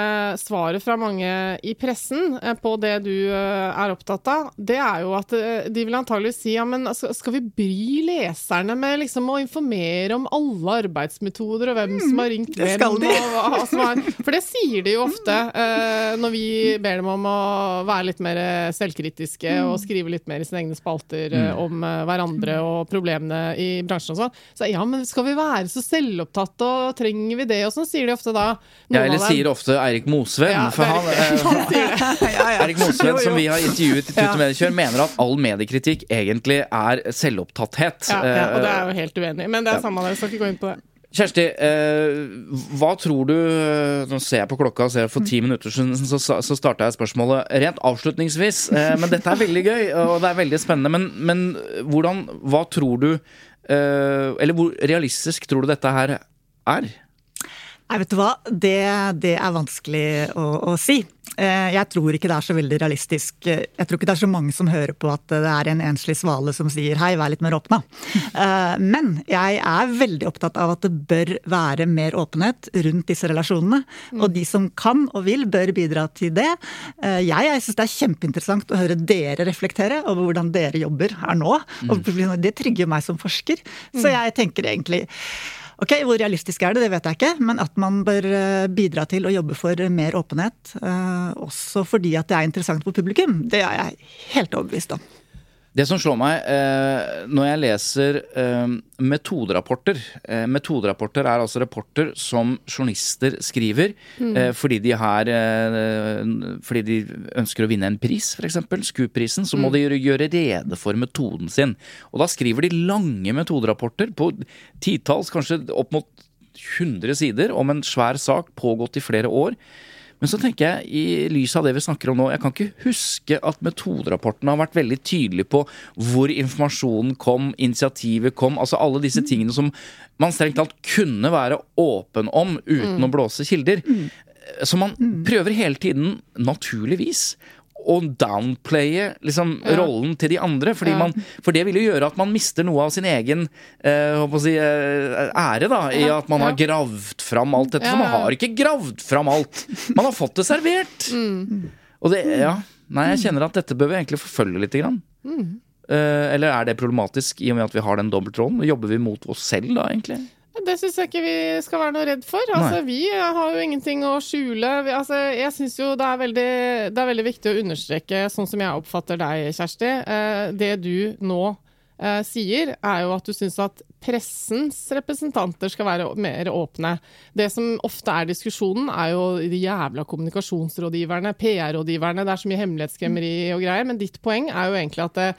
svaret fra mange i pressen eh, på det du eh, er opptatt av, det er jo at de vil antagelig si ja, men altså, skal vi bry leserne med liksom å informere om alle arbeidsmetoder og hvem som har ringt det hvem? skal de. Og hva som er, for det sier de jo ofte når vi ber dem om å være litt mer selvkritiske og skrive litt mer i sine egne spalter mm. om eh, hverandre og problemene i bransjen og sånn. Så ja, men skal vi være så selvopptatte, og trenger vi det? Og sånn sier de ofte da. Ja, eller sier ofte Eirik Mosveen. Ja, for han, [LAUGHS] eh. [LAUGHS] Eirik Mosveen, som vi har intervjuet i Tut og Mediekjør, mener at all mediekritikk egentlig er selvopptatthet. Ja, ja, og det Eh, er jo helt uenig. Men det er samme det, vi skal ikke gå inn på det. Kjersti, eh, hva tror du Nå ser jeg på klokka og ser for ti minutter siden så, så starta jeg spørsmålet rent avslutningsvis. Eh, men dette er veldig gøy, og det er veldig spennende. Men, men hvordan Hva tror du eh, Eller hvor realistisk tror du dette her er? Nei, vet du hva. Det, det er vanskelig å, å si. Eh, Jeg tror ikke det er så veldig realistisk. Jeg tror ikke det er så mange som hører på at det er en enslig svale som sier hei, vær litt mer åpne. [LAUGHS] Eh, Men jeg er veldig opptatt av at det bør være mer åpenhet rundt disse relasjonene. Og de som kan og vil, bør bidra til det. Eh, Jeg, jeg syns det er kjempeinteressant å høre dere reflektere over hvordan dere jobber her nå. Og det trigger meg som forsker. Så jeg tenker egentlig Ok, Hvor realistisk er det, det vet jeg ikke. Men at man bør eh, bidra til å jobbe for mer åpenhet. eh, Også fordi at det er interessant for publikum. Det er jeg helt overbevist om. Det som slår meg eh, når jeg leser eh, metoderapporter eh, Metoderapporter er altså rapporter som journalister skriver eh, fordi, de har, eh, fordi de ønsker å vinne en pris, f.eks. SKUP-prisen. Så må de gjøre, gjøre rede for metoden sin. Og da skriver de lange metoderapporter på titalls, kanskje opp mot 100 sider om en svær sak pågått i flere år. Men så tenker jeg, i lys av det vi snakker om nå, jeg kan ikke huske at metoderapporten har vært veldig tydelig på hvor informasjonen kom, initiativet kom, altså alle disse tingene som man strengt talt kunne være åpen om uten å blåse kilder. Så man prøver hele tiden, naturligvis, å downplaye liksom, rollen til de andre. Fordi Ja. man, for det vil jo gjøre at man mister noe av sin egen eh, si, eh, ære, da, i Ja, at man har gravd fram alt dette. Ja, For man har ikke gravd fram alt. Man har fått det servert. Mm. Og det, ja, nei, jeg kjenner at dette bør vi egentlig forfølge litt. Grann. Mm. Eh, eller er det problematisk i og med at vi har den dobbeltrollen? Jobber vi mot oss selv da, egentlig? Det syns jeg ikke vi skal være noe redd for. Altså, vi har jo ingenting å skjule. Altså, jeg syns jo det er, veldig, det er veldig viktig å understreke, sånn som jeg oppfatter deg, Kjersti. Eh, det du nå eh, sier, er jo at du syns at pressens representanter skal være mer åpne. Det som ofte er diskusjonen, er jo de jævla kommunikasjonsrådgiverne, PR-rådgiverne. Det er så mye hemmelighetskremmeri og greier. Men ditt poeng er jo egentlig at det,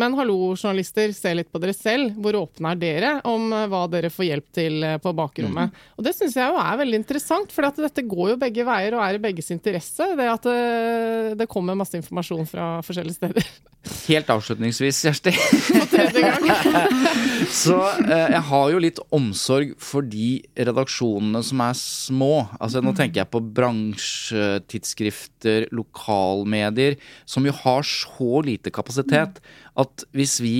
men hallo, journalister, se litt på dere selv. Hvor åpne er dere om eh, hva dere får hjelp til eh, på bakrommet? Og det syns jeg jo er veldig interessant, for dette går jo begge veier og er i begges interesse. Det at det, det kommer masse informasjon fra forskjellige steder. [LAUGHS] Helt avslutningsvis, Kjersti. [LAUGHS] [LAUGHS] Så eh, jeg har jo litt omsorg for de redaksjonene som er små. Altså Nå tenker jeg på bransjetidsskrifter, lokalmedier, som jo har så lite kapasitet at hvis vi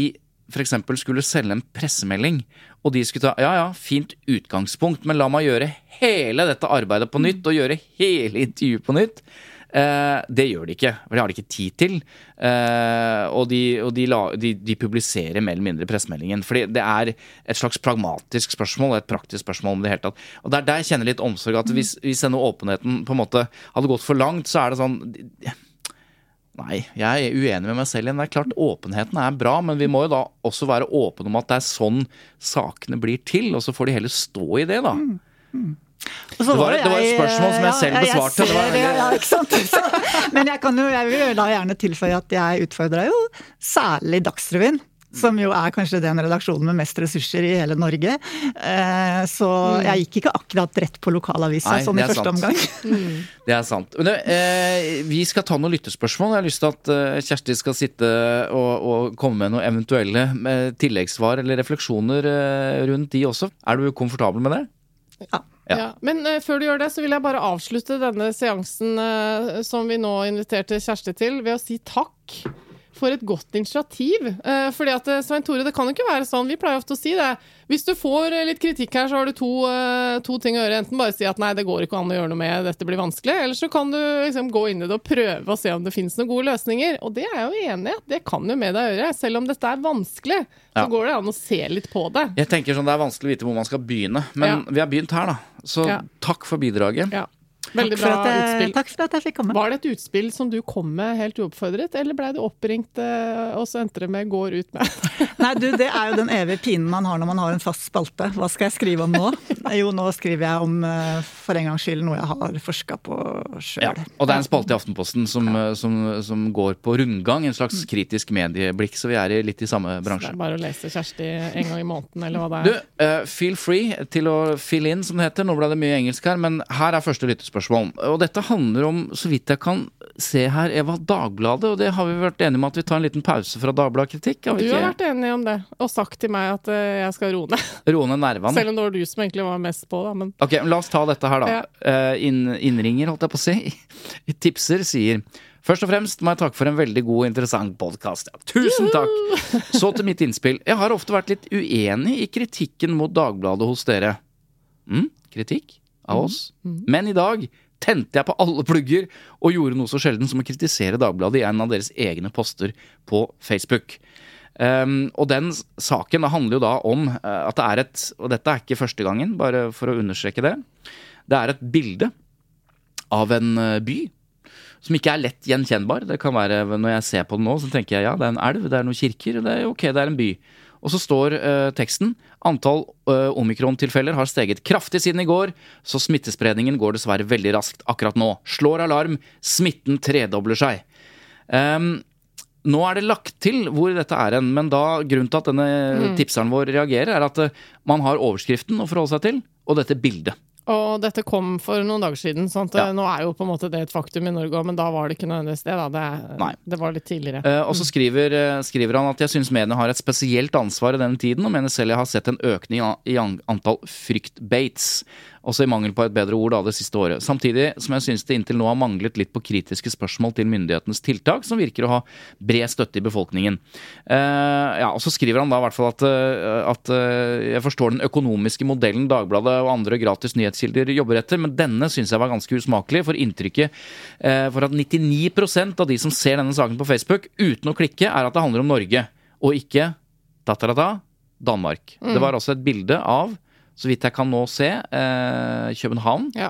f.eks. skulle selge en pressemelding, og de skulle ta ja ja, fint utgangspunkt, men la meg gjøre hele dette arbeidet på nytt, og gjøre hele intervjuet på nytt. Eh, det gjør de ikke, for det har de ikke tid til. Eh, og de, og de, la, de, de publiserer mer eller mindre pressemeldingen. Fordi det er et slags pragmatisk spørsmål, et praktisk spørsmål om det hele tatt. Og det er der jeg kjenner litt omsorg. at hvis, hvis denne åpenheten på en måte hadde gått for langt, så er det sånn Nei, jeg er uenig med meg selv igjen. Det er klart Åpenheten er bra, men vi må jo da også være åpne om at det er sånn sakene blir til. Og så får de heller stå i det, da. Mm. så Det var- det var et spørsmål som jeg selv besvarte. Ja, jeg ser ja, ikke sant? [LAUGHS] Så, men jeg, kan jo, jeg vil da gjerne tilføye at jeg utfordra jo særlig Dagsrevyen. Som jo er kanskje den redaksjonen med mest ressurser i hele Norge. Eh, Så jeg gikk ikke akkurat rett på lokalavisa Nei, sånn i første sant. omgang. [LAUGHS] Det er sant. Men eh, vi skal ta noen lyttespørsmål. Jeg har lyst til at eh, Kjersti skal sitte og, og komme med noen eventuelle tilleggssvar eller refleksjoner rundt de også. Er du komfortabel med det? Ja. Ja. Ja. Men uh, før du gjør det, så vil jeg bare avslutte denne seansen uh, som vi nå inviterte Kjersti til, ved å si takk for et godt initiativ. Eh, fordi at eh, Svein Tore, det kan jo ikke være sånn, vi pleier ofte å si det. Hvis du får eh, litt kritikk her, så har du to, eh, to ting å gjøre. Enten bare si at nei, det går ikke an å gjøre noe med, dette blir vanskelig. Eller så kan du liksom gå inn i det og prøve å se om det finnes noen gode løsninger. Og det er jeg jo enig i, det kan jo med deg gjøre. Selv om dette er vanskelig, så Ja. går det an å se litt på det. Jeg tenker sånn Det er vanskelig å vite hvor man skal begynne, men Ja. vi har begynt her, da. Så Ja. takk for bidraget. Ja. Veldig bra jeg, utspill. takk for at jeg fikk komme. Var det et utspill som du kom med helt uoppfordret, eller blei du oppringt, eh, og så endte det med 'går ut med'? [LAUGHS] Nei, du, det er jo den evige pinen man har når man har en fast spalte. Hva skal jeg skrive om nå? [LAUGHS] Jo, nå skriver jeg om, eh, for en gangs skyld, noe jeg har forska på sjøl. Ja, og det er en spalte i Aftenposten som, eh, som, som går på rundgang, en slags kritisk medieblikk, så vi er litt i samme Det bransje. er bare å lese Kjersti en gang i måneden, eller hva det er. eh, feel free til å fill in, som det heter. Nå ble det mye engelsk her, men her er første lyttespørsmål. Og dette handler om, så vidt jeg kan se her, Eva, Dagbladet. Og det har vi vært enige om at vi tar en liten pause fra Dagbladet-kritikk. Du har vært enig om det, og sagt til meg at eh, jeg skal roe ned. [LAUGHS] Roe ned nervene. Selv om det var du som egentlig var mest på, da. Men Ok, men La oss ta dette her, da. Ja. Eh, inn, innringer, holdt jeg på å si. [LAUGHS] Tipser sier Først og fremst må jeg takke for en veldig god og interessant podkast. Ja, tusen takk! [LAUGHS] Så til mitt innspill. Jeg har ofte vært litt uenig i kritikken mot Dagbladet hos dere. Mm, kritikk av oss. Men i dag tente jeg på alle plugger og gjorde noe så sjelden som å kritisere Dagbladet i en av deres egne poster på Facebook. Um, og den saken handler jo da om eh, at det er et Og dette er ikke første gangen, bare for å understreke det. Det er et bilde av en eh, by som ikke er lett gjenkjennbar. Det kan være Når jeg ser på den nå, så tenker jeg ja, det er en elv, det er noen kirker, det er ok, det er en by. Og så står eh, teksten antall uh, omikron-tilfeller har steget kraftig siden i går, så smittespredningen går dessverre veldig raskt akkurat nå. Slår alarm, smitten tredobler seg. Um, nå er det lagt til hvor dette er hen, men da grunnen til at denne tipseren vår reagerer, er at eh, man har overskriften å forholde seg til, og dette bildet. Og dette kom for noen dager siden, at Ja. nå er jo på en måte det et faktum i Norge òg, men da var det ikke nødvendigvis det, da. Det, det var litt tidligere. Uh, og så skriver, eh, skriver han at jeg syns mediene har et spesielt ansvar i denne tiden, og mener selv jeg har sett en økning i antall fryktbaits. Også i mangel på et bedre ord da det siste året. Samtidig som jeg synes det inntil nå har manglet litt på kritiske spørsmål til myndighetenes tiltak, som virker å ha bred støtte i befolkningen. Uh, ja, og så skriver han da i hvert fall at, uh, at uh, jeg forstår den økonomiske modellen Dagbladet og andre gratis nyhetskilder jobber etter, men denne syns jeg var ganske usmakelig, for inntrykket for at 99% av de som ser denne saken på Facebook uten å klikke, er at det handler om Norge, og ikke da-ta-da-da, Danmark. Det var også et bilde av, så vidt jeg kan nå se, eh, København. Ja.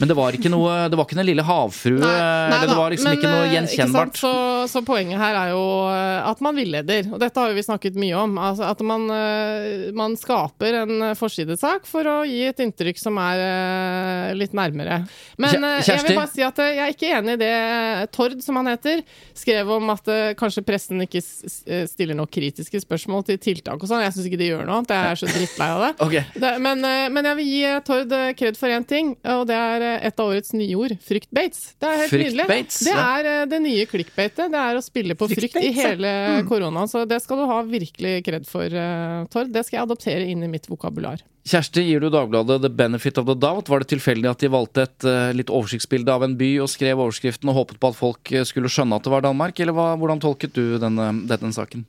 Men det var ikke noe Det var ikke den lille havfrue, Nei, nei det var liksom men, ikke noe eh, gjenkjennbart. sant, så, så poenget her er jo eh, at man villeder, og dette har jo vi snakket mye om. Altså at man, eh, man skaper en forsidesak for å gi et inntrykk som er litt nærmere. Men Kje- eh, jeg vil bare si at jeg er ikke enig i det Tord, som han heter, skrev om at kanskje pressen ikke stiller nok kritiske spørsmål til tiltak og sånn. Jeg syns ikke de gjør noe annet, jeg er så drittlei av det. [LAUGHS] okay. Det, men, men jeg vil gi Tord kred for én ting, og det er eh, et av årets nye ord. Fryktbaits. Det er helt nydelig. Det er eh, det nye klikkbeitet. Det er å spille på frykt i hele Mm. koronaen. Så det skal du ha virkelig kred for, eh, Tord. Det skal jeg adoptere inn i mitt vokabular. Kjersti, gir du Dagbladet the benefit of the doubt? Var det tilfeldig at de valgte et litt oversiktsbilde av en by og skrev overskriften og håpet på at folk skulle skjønne at det var Danmark, eller hva, hvordan tolket du denne, denne saken?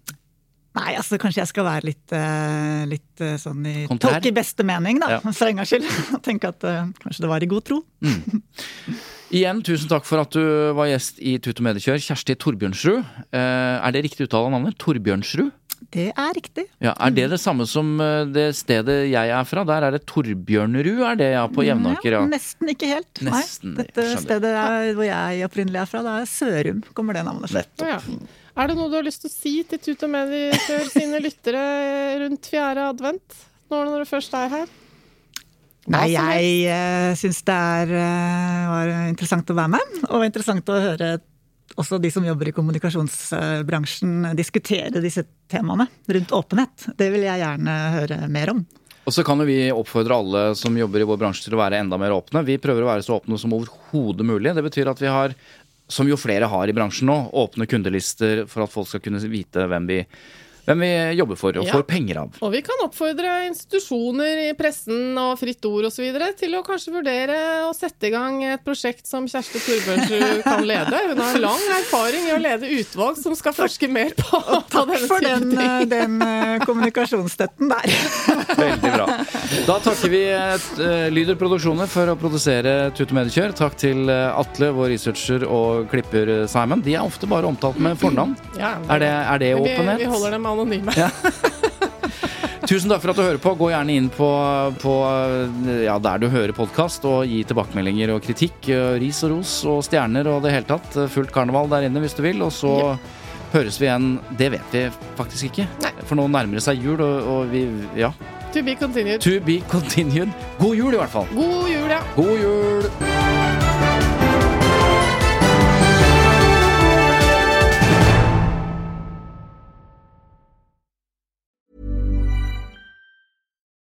Nei, altså kanskje jeg skal være litt, eh, litt eh, sånn i Kontrær? tolke i beste mening, da. Ja. [LAUGHS] For en gangs skyld. [LAUGHS] Tenke at uh, kanskje det var i god tro. Igjen, tusen takk for at du var gjest i Tut og Mediekjør. Kjersti Torbjørnsrud. Eh, er det riktig uttale av navnet? Torbjørnsrud? Det er riktig. Ja, Er det det samme som det stedet jeg er fra? Der er det Torbjørnerud, er det ja, på Jevnaker? Ja. Nesten ikke helt. Nesten, Nei. Dette stedet er, hvor jeg opprinnelig er fra, det er Sørum, kommer det navnet fra. Nettopp. Ja. Er det noe du har lyst til å si til Tut og Mediekjør sine lyttere rundt fjerde advent? Nå når du først er her? Nei, jeg uh, syns det er, uh, var interessant å være med, og interessant å høre også de som jobber i kommunikasjonsbransjen diskutere disse temaene rundt åpenhet. Det vil jeg gjerne høre mer om. Og så kan jo vi oppfordre alle som jobber i vår bransje til å være enda mer åpne. Vi prøver å være så åpne som overhodet mulig. Det betyr at vi har, som jo flere har i bransjen nå, åpne kundelister for at folk skal kunne vite hvem vi, hvem vi jobber for og Ja. får penger av. Og vi kan oppfordre institusjoner i pressen og Fritt Ord osv. til å kanskje vurdere å sette i gang et prosjekt som Kjersti Torbjørnsrud [LAUGHS] kan lede. Hun har lang erfaring i å lede utvalg som skal forske mer på, [LAUGHS] på Takk denne for den, eh, den eh, kommunikasjonsstøtten der. [LAUGHS] Veldig bra. Da takker vi uh, Lyder Produksjoner for å produsere Tut og Mediekjør. Takk til eh, Atle, vår researcher og klipper eh, Simon. De er ofte bare omtalt med fornavn. Ja, Er det, er det vi, åpenhet? vi holder dem anonyme. [LAUGHS] Tusen takk for at du hører på. Gå gjerne inn på, på ja, der du hører podkast, og gi tilbakemeldinger og kritikk. Ris og ros og stjerner og det hele tatt. Fullt karneval der inne hvis du vil. Og så høres vi igjen Det vet vi faktisk ikke. Nei. For nå nærmer det seg jul, og, og vi Ja. To be continued. To be continued. God jul, i hvert fall. God jul, ja. God jul!